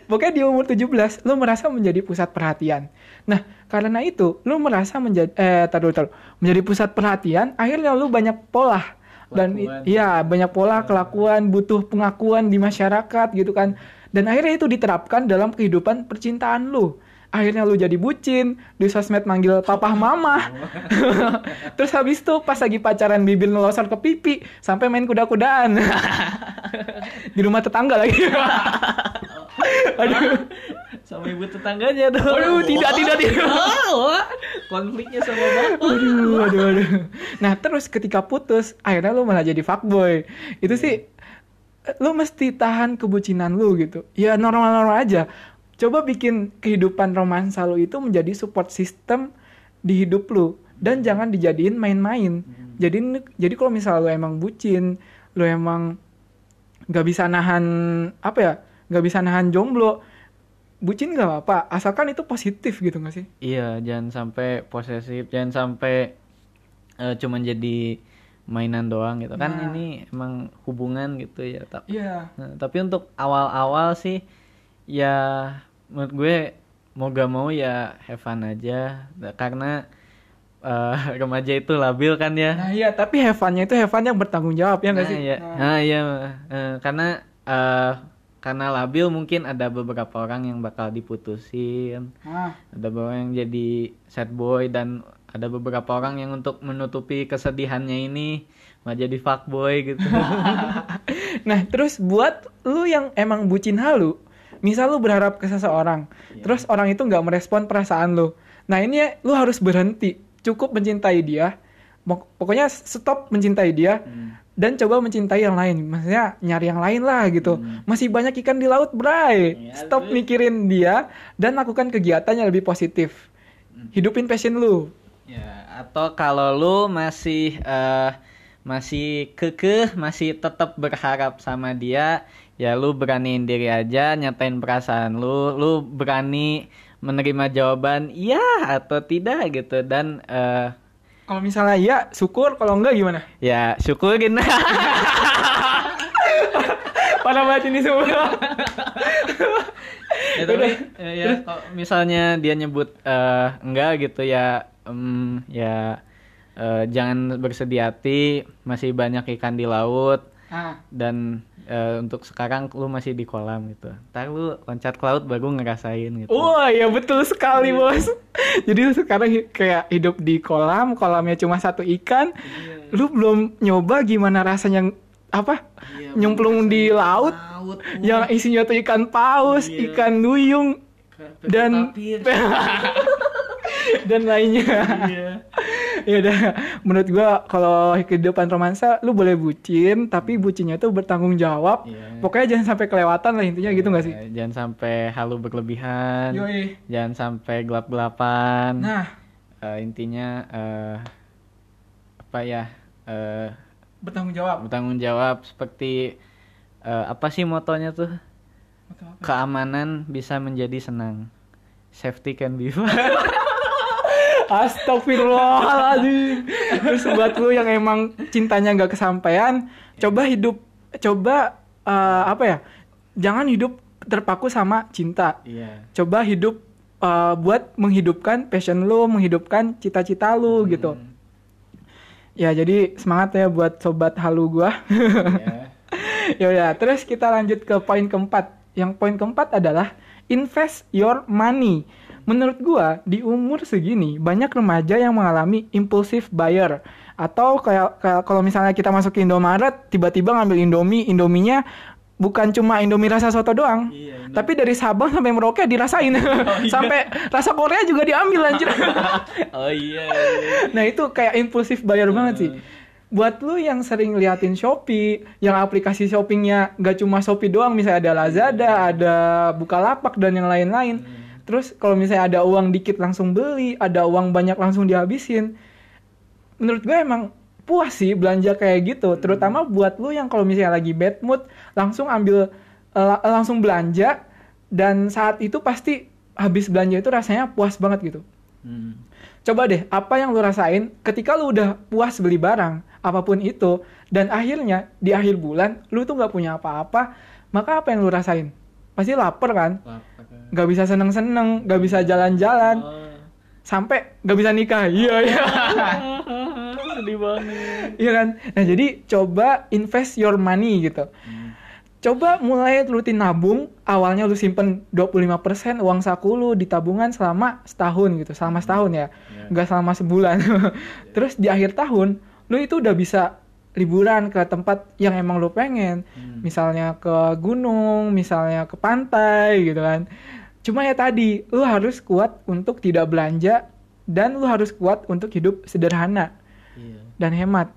Speaker 2: Pokoknya di umur 17 lu merasa menjadi pusat perhatian. Nah, karena itu lu merasa menjadi eh taruh taruh menjadi pusat perhatian, akhirnya lu banyak pola dan iya banyak pola kelakuan butuh pengakuan di masyarakat gitu kan. Dan akhirnya itu diterapkan dalam kehidupan percintaan lu. Akhirnya lu jadi bucin, di sosmed manggil papa mama. Terus habis itu pas lagi pacaran bibir ngelosor ke pipi sampai main kuda-kudaan. di rumah tetangga lagi. Aduh.
Speaker 3: sama ibu tetangganya dong
Speaker 2: Aduh, tidak, tidak, tidak.
Speaker 3: Konfliknya sama bapak
Speaker 2: Aduh, aduh, aduh. Nah, terus ketika putus, akhirnya lu malah jadi fuckboy. Itu sih, lu mesti tahan kebucinan lu gitu. Ya normal-normal aja. Coba bikin kehidupan romansa lu itu menjadi support system di hidup lu. Dan jangan dijadiin main-main. Jadi, jadi kalau misalnya lu emang bucin, lu emang gak bisa nahan, apa ya, gak bisa nahan jomblo, bucin gak apa-apa. Asalkan itu positif gitu gak sih?
Speaker 3: Iya, jangan sampai posesif, jangan sampai eh, cuman jadi mainan doang gitu kan
Speaker 2: Nah.
Speaker 3: ini emang hubungan gitu ya. Ta-
Speaker 2: Iya.
Speaker 3: Nah, tapi untuk awal-awal sih ya menurut gue mau gak mau ya have fun aja karena eh, remaja itu labil kan ya
Speaker 2: Nah iya, tapi have fun-nya itu have fun yang bertanggung jawab ya nggak
Speaker 3: nah,
Speaker 2: sih?
Speaker 3: iya.
Speaker 2: Nah,
Speaker 3: Nah, iya eh, karena eh, karena labil mungkin ada beberapa orang yang bakal diputusin
Speaker 2: nah.
Speaker 3: ada beberapa yang jadi sad boy dan ada beberapa orang yang untuk menutupi kesedihannya ini mau jadi fuckboy gitu
Speaker 2: Nah, terus buat lu yang emang bucin halu, misal lu berharap ke seseorang,
Speaker 3: Iya.
Speaker 2: terus orang itu nggak merespon perasaan lu. Nah, ini ya, lu harus berhenti, cukup mencintai dia. Pok- Pokoknya stop mencintai dia
Speaker 3: Hmm.
Speaker 2: Dan coba mencintai yang lain. Maksudnya nyari yang lain lah gitu. Masih banyak ikan di laut, Bray.
Speaker 3: Hmm. Iya,
Speaker 2: Stop
Speaker 3: Bray.
Speaker 2: mikirin dia dan lakukan kegiatan yang lebih positif.
Speaker 3: Hmm.
Speaker 2: Hidupin passion lu.
Speaker 3: Ya, atau kalau lu masih eh, masih kekeh, masih tetap berharap sama dia, ya lu beraniin diri aja, nyatain perasaan lu, lu berani menerima jawaban iya atau tidak gitu dan eh,
Speaker 2: Kalau misalnya iya, syukur. Kalau enggak gimana?
Speaker 3: ya syukurin.
Speaker 2: Parah banget ini semua.
Speaker 3: ya, tapi eh, ya kalau misalnya dia nyebut eh, enggak gitu ya em, ya eh, jangan bersedih hati masih banyak ikan di laut
Speaker 2: Ah.
Speaker 3: dan eh, untuk sekarang lu masih di kolam gitu. Ntar lu loncat ke laut baru ngerasain gitu.
Speaker 2: Wah, ya betul sekali, Bos. Jadi lu sekarang kayak hidup di kolam, kolamnya cuma satu ikan. Lu belum nyoba gimana rasanya apa? nyemplung di laut yang isinya tuh ikan paus, ikan duyung dan dan lainnya. ya udah, menurut gua kalau kehidupan romansa lu boleh bucin, tapi bucinnya itu bertanggung jawab.
Speaker 3: Iya.
Speaker 2: Pokoknya jangan sampai kelewatan lah intinya gitu gak sih?
Speaker 3: Eh, jangan sampai halu berlebihan
Speaker 2: Yoi.
Speaker 3: jangan sampai gelap-gelapan
Speaker 2: Nah,
Speaker 3: Eh, intinya eh, apa ya eh,
Speaker 2: bertanggung jawab.
Speaker 3: bertanggung jawab seperti eh, apa sih motonya tuh keamanan bisa menjadi senang safety can be fun
Speaker 2: Astagfirullahaladzim. Terus buat lu yang emang cintanya nggak kesampaian, coba hidup, coba eh, apa ya? Jangan hidup terpaku sama cinta.
Speaker 3: iya
Speaker 2: Coba hidup eh, buat menghidupkan passion lu, menghidupkan cita-cita lu gitu. Ya jadi semangat ya buat sobat halu gua.
Speaker 3: iya.
Speaker 2: ya terus kita lanjut ke poin keempat. Yang poin keempat adalah invest your money. Menurut gua di umur segini banyak remaja yang mengalami impulsive buyer atau kayak, kayak kalau misalnya kita masuk ke Indomaret tiba-tiba ngambil Indomie, Indominya bukan cuma Indomie rasa soto doang.
Speaker 3: Iya,
Speaker 2: tapi dari Sabang sampai Merauke dirasain. sampai rasa Korea juga diambil anjir.
Speaker 3: oh iya, iya.
Speaker 2: Nah itu kayak impulsif bayar banget sih. Buat lu yang sering liatin Shopee, yang aplikasi shoppingnya gak cuma Shopee doang, misalnya ada Lazada, ada Bukalapak dan yang lain-lain. Terus kalau misalnya ada uang dikit langsung beli, ada uang banyak langsung dihabisin. Menurut gue emang puas sih belanja kayak gitu, terutama buat lu yang kalau misalnya lagi bad mood langsung ambil la- langsung belanja dan saat itu pasti habis belanja itu rasanya puas banget gitu.
Speaker 3: Hmm.
Speaker 2: Coba deh, apa yang lu rasain ketika lu udah puas beli barang, apa pun itu, dan akhirnya di akhir bulan lu tuh nggak punya apa-apa, maka apa yang lu rasain? Pasti lapar kan?
Speaker 3: Lapar.
Speaker 2: Gak bisa seneng-seneng, gak bisa jalan-jalan,
Speaker 3: Oh.
Speaker 2: sampai gak bisa nikah. Iya, iya.
Speaker 3: sedih banget
Speaker 2: Iya kan? Nah, jadi coba invest your money gitu. Coba mulai rutin nabung, awalnya lu simpen 25% uang saku lu di tabungan selama setahun gitu, selama setahun ya. Nggak selama sebulan. Terus di akhir tahun, lu itu udah bisa liburan ke tempat yang emang lu pengen. Misalnya ke gunung, misalnya ke pantai gitu kan. Cuma ya tadi, lu harus kuat untuk tidak belanja dan lu harus kuat untuk hidup sederhana
Speaker 3: iya
Speaker 2: dan hemat.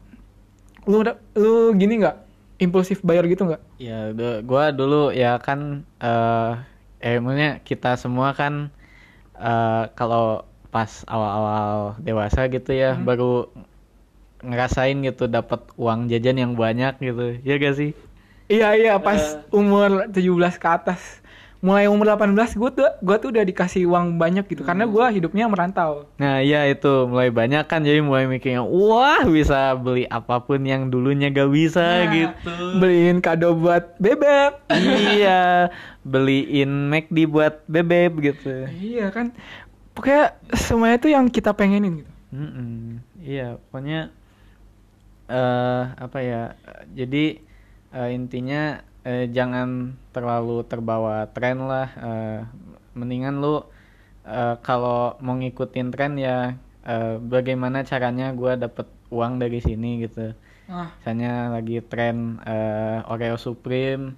Speaker 2: Lu lu gini nggak? Impulsif bayar gitu nggak?
Speaker 3: Ya, gua dulu ya kan eh eh maksudnya kita semua kan eh kalau pas awal-awal dewasa gitu ya baru ngerasain gitu dapat uang jajan yang banyak gitu. Ya gak sih?
Speaker 2: Iya iya pas umur 17 ke atas mulai umur 18 gue tuh gue tuh udah dikasih uang banyak gitu karena gue hidupnya merantau.
Speaker 3: Nah iya itu mulai banyak kan jadi mulai mikirnya wah bisa beli apa pun yang dulunya gak bisa
Speaker 2: Nah,
Speaker 3: gitu.
Speaker 2: Beliin kado buat bebek.
Speaker 3: iya beliin McD buat bebek gitu.
Speaker 2: iya kan. Pokoknya semuanya tuh yang kita pengenin gitu.
Speaker 3: Mm-mm. Iya pokoknya eh apa ya jadi eh, intinya eh, jangan terlalu terbawa tren lah. eh, mendingan lu eh, kalau mau ngikutin tren ya eh, bagaimana caranya gua dapet uang dari sini gitu.
Speaker 2: Ah,
Speaker 3: misalnya lagi tren eh, Oreo Supreme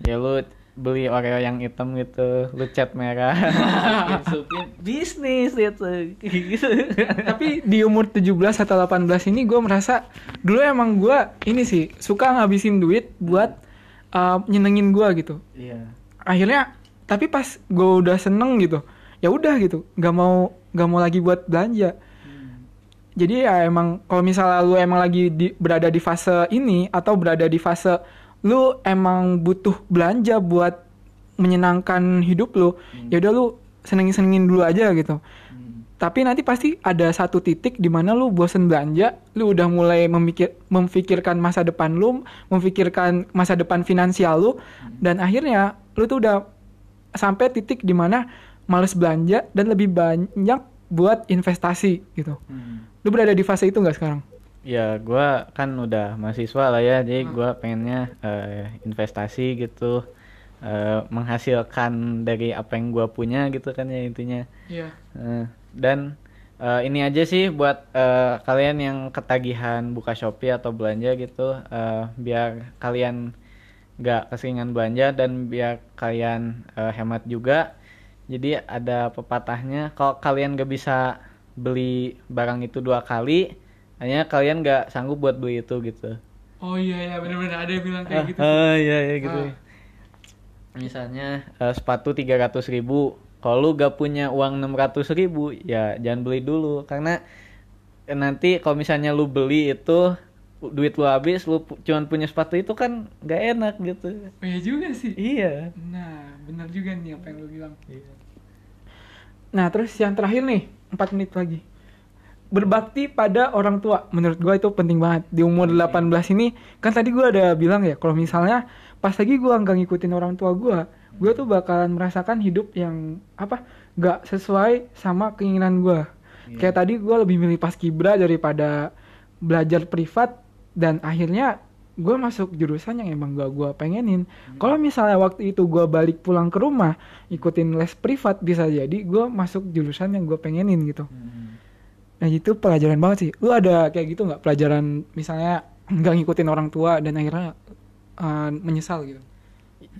Speaker 3: ya lu beli Oreo yang hitam gitu lu cat merah bisnis itu gitu
Speaker 2: tapi di umur 17 atau 18 ini gue merasa dulu emang gue ini sih suka ngabisin duit buat uh, nyenengin gue gitu.
Speaker 3: iya
Speaker 2: Akhirnya tapi pas gue udah seneng gitu, ya udah gitu, nggak mau nggak mau lagi buat belanja. Jadi ya emang kalau misalnya lu emang lagi di, berada di fase ini atau berada di fase lu emang butuh belanja buat menyenangkan hidup lu, ya udah lu senengin-senengin dulu aja gitu. Tapi nanti pasti ada satu titik di mana lu bosen belanja, lu udah mulai memikir memfikirkan masa depan lu, memfikirkan masa depan finansial lu dan akhirnya lu tuh udah sampai titik di mana males belanja dan lebih banyak buat investasi gitu. Lu berada di fase itu nggak sekarang?
Speaker 3: ya gua kan udah mahasiswa lah ya jadi gua pengennya eh, investasi gitu eh, menghasilkan dari apa yang gua punya gitu kan ya intinya
Speaker 2: Iya.
Speaker 3: Eh, dan eh, ini aja sih buat eh, kalian yang ketagihan buka Shopee atau belanja gitu, eh, biar kalian nggak keseringan belanja dan biar kalian eh, hemat juga. Jadi ada pepatahnya, kalau kalian gak bisa beli barang itu dua kali, hanya kalian nggak sanggup buat beli itu gitu.
Speaker 2: Oh iya ya benar-benar ada yang bilang
Speaker 3: Ah, ah, iya iya gitu. Misalnya eh, sepatu 300.000 ribu, kalau lu gak punya uang 600.000 ribu, ya jangan beli dulu karena nanti kalau misalnya lu beli itu duit lu habis, lu cuman punya sepatu itu kan gak enak gitu.
Speaker 2: Oh iya juga sih.
Speaker 3: Iya.
Speaker 2: Nah, benar juga nih apa yang lu bilang. Nah, terus yang terakhir nih, 4 menit lagi. Berbakti pada orang tua. Menurut gua itu penting banget. Di umur 18 ini, kan tadi gua ada bilang ya, kalau misalnya pas lagi gua nggak ngikutin orang tua gua, gua tuh bakalan merasakan hidup yang apa? nggak sesuai sama keinginan gua. Kayak tadi gua lebih milih paskibra daripada belajar privat dan akhirnya gue masuk jurusan yang emang gak gue pengenin. Kalau misalnya waktu itu gue balik pulang ke rumah, ikutin les privat bisa jadi gue masuk jurusan yang gue pengenin gitu. Nah itu pelajaran banget sih. Lu ada kayak gitu nggak pelajaran misalnya nggak ngikutin orang tua dan akhirnya uh, menyesal gitu?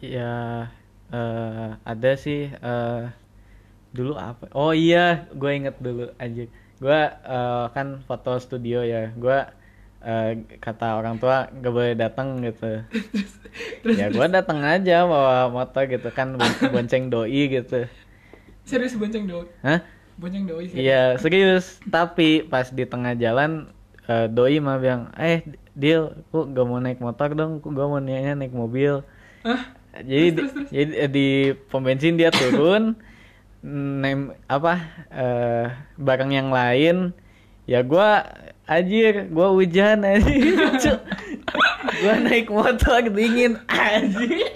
Speaker 3: Ya eh, ada sih eh, dulu apa? Oh iya, gue inget dulu aja. Gue eh, kan foto studio ya. Gue eh, kata orang tua gak boleh datang gitu. ya gue datang aja bawa motor gitu kan bon- bonceng doi gitu.
Speaker 2: Serius bonceng doi?
Speaker 3: Hah?
Speaker 2: Bonceng doi sih.
Speaker 3: Iya serius. Tapi pas di tengah jalan eh, doi mah bilang, eh deal, kok gak mau naik motor dong? Kok gue mau niatnya naik mobil.
Speaker 2: Hah?
Speaker 3: Jadi di, jadi eh, di pom bensin dia turun nem apa eh barang yang lain. Ya gua anjir gua hujan anjir Cuk. gua naik motor dingin anjir.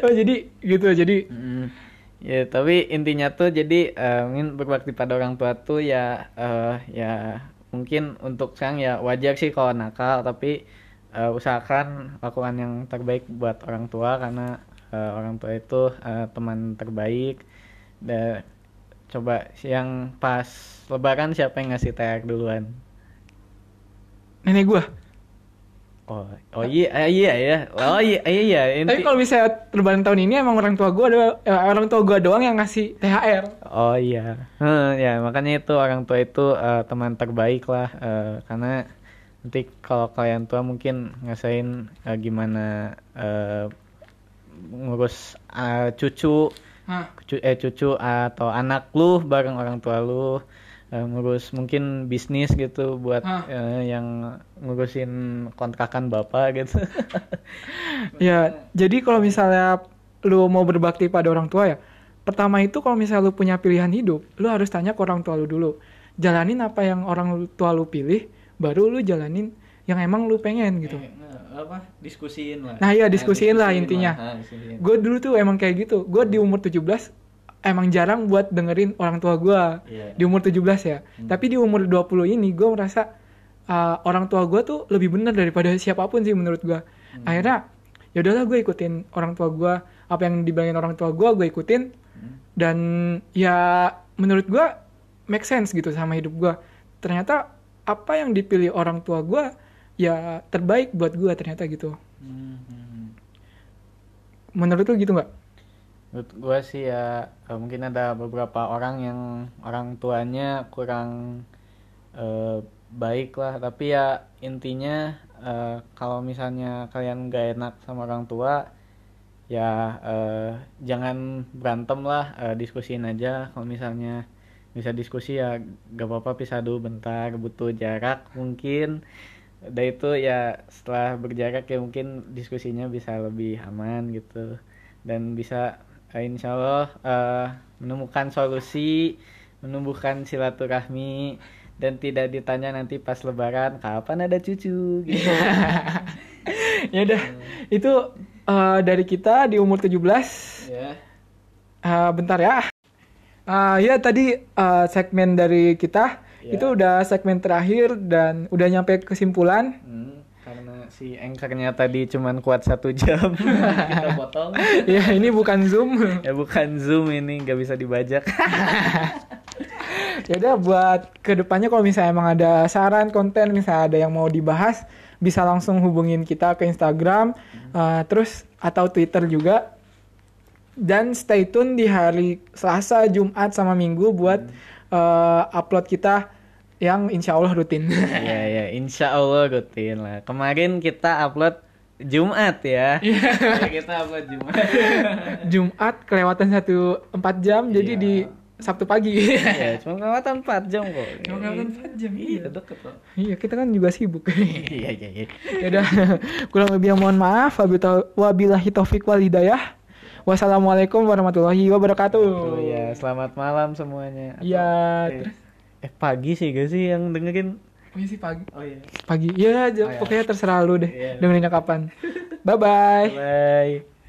Speaker 2: Oh jadi gitu jadi.
Speaker 3: Mm, ya tapi intinya tuh jadi eh, mungkin berbakti pada orang tua tuh ya eh, ya mungkin untuk sekarang ya wajar sih kalau nakal tapi eh, usahakan lakukan yang terbaik buat orang tua karena eh, orang tua itu eh, teman terbaik dan coba yang pas lebaran siapa yang ngasih THR duluan
Speaker 2: nenek gua.
Speaker 3: oh oh iya iya ya oh iya iya iya
Speaker 2: Tapi
Speaker 3: inti-
Speaker 2: kalau misalnya lebaran tahun ini emang orang tua gua ada eh, orang tua gua doang yang ngasih THR.
Speaker 3: Oh iya, Heh, ya makanya itu orang tua itu eh, teman terbaik lah, eh, karena nanti kalau kalian tua mungkin ngasain eh, gimana eh, ngurus eh, cucu, eh cucu atau anak lu bareng orang tua lu, eh, ngurus mungkin bisnis gitu buat eh, yang ngurusin kontrakan bapak gitu.
Speaker 2: Ya, jadi kalau misalnya lu mau berbakti pada orang tua ya, pertama itu kalau misalnya lu punya pilihan hidup, lu harus tanya ke orang tua lu dulu. Jalanin apa yang orang tua lu pilih, baru lu jalanin yang emang lu pengen gitu.
Speaker 3: Eh, apa diskusiin lah.
Speaker 2: Nah, iya, diskusiin lah intinya.
Speaker 3: Nah, diskusiin.
Speaker 2: Gue dulu tuh emang kayak gitu. Gue di umur 17 emang jarang buat dengerin orang tua gue.
Speaker 3: Iya.
Speaker 2: Di umur 17 ya. Tapi di umur 20 ini gue merasa uh, orang tua gue tuh lebih benar daripada siapa pun sih menurut gue. Akhirnya ya udahlah gue ikutin orang tua gue. Apa yang dibilangin orang tua gue gue ikutin. Dan ya menurut gue make sense gitu sama hidup gue. Ternyata apa yang dipilih orang tua gue ya terbaik buat gue ternyata gitu.
Speaker 3: Hmm.
Speaker 2: Menurut lu gitu nggak?
Speaker 3: Menurut gue sih ya eh, mungkin ada beberapa orang yang orang tuanya kurang eh, baik lah tapi ya intinya eh, kalau misalnya kalian gak enak sama orang tua ya eh, jangan berantem lah eh, diskusiin aja kalau misalnya bisa diskusi ya gak apa-apa pisah dulu bentar butuh jarak mungkin. Udah itu ya setelah berjarak ya mungkin diskusinya bisa lebih aman gitu. Dan bisa eh, insya Allah eh, menemukan solusi menumbuhkan silaturahmi dan tidak ditanya nanti pas lebaran kapan ada cucu? gitu.
Speaker 2: Ya udah itu uh, dari kita di umur 17
Speaker 3: ya.
Speaker 2: Uh, bentar ya Uh, ya tadi uh, segmen dari kita
Speaker 3: Ya.
Speaker 2: itu udah segmen terakhir dan udah nyampe kesimpulan.
Speaker 3: Hmm, karena si anchornya tadi cuman kuat satu jam. Kita potong.
Speaker 2: Ya ini bukan zoom.
Speaker 3: Ya bukan zoom ini nggak bisa dibajak.
Speaker 2: Ya udah buat ke depannya kalau misalnya emang ada saran konten misalnya ada yang mau dibahas bisa langsung hubungin kita ke Instagram uh, terus atau Twitter juga dan stay tune di hari Selasa, Jumat sama Minggu buat uh, upload kita yang insya Allah rutin.
Speaker 3: ya ya insya Allah rutin lah. Kemarin kita upload Jumat ya. Ya, kita upload Jumat.
Speaker 2: Jumat kelewatan satu empat jam jadi
Speaker 3: Iya.
Speaker 2: di Sabtu pagi.
Speaker 3: ya cuma kelewatan 4 jam kok.
Speaker 2: Cuma kelewatan 4 jam,
Speaker 3: iya deket kok.
Speaker 2: Iya kita kan juga sibuk.
Speaker 3: iya iya iya.
Speaker 2: Ya udah kurang lebih mohon maaf. Wabil- wabillahi taufik wal hidayah wassalamualaikum warahmatullahi wabarakatuh
Speaker 3: Oh ya, selamat malam semuanya.
Speaker 2: Iya,
Speaker 3: eh,
Speaker 2: terus-
Speaker 3: eh pagi sih gak sih yang dengerin?
Speaker 2: oh iya sih pagi
Speaker 3: Oh iya.
Speaker 2: pagi ya
Speaker 3: Oh, iya.
Speaker 2: pokoknya terserah lu deh
Speaker 3: Iya.
Speaker 2: dengerinnya kapan bye bye
Speaker 3: Bye.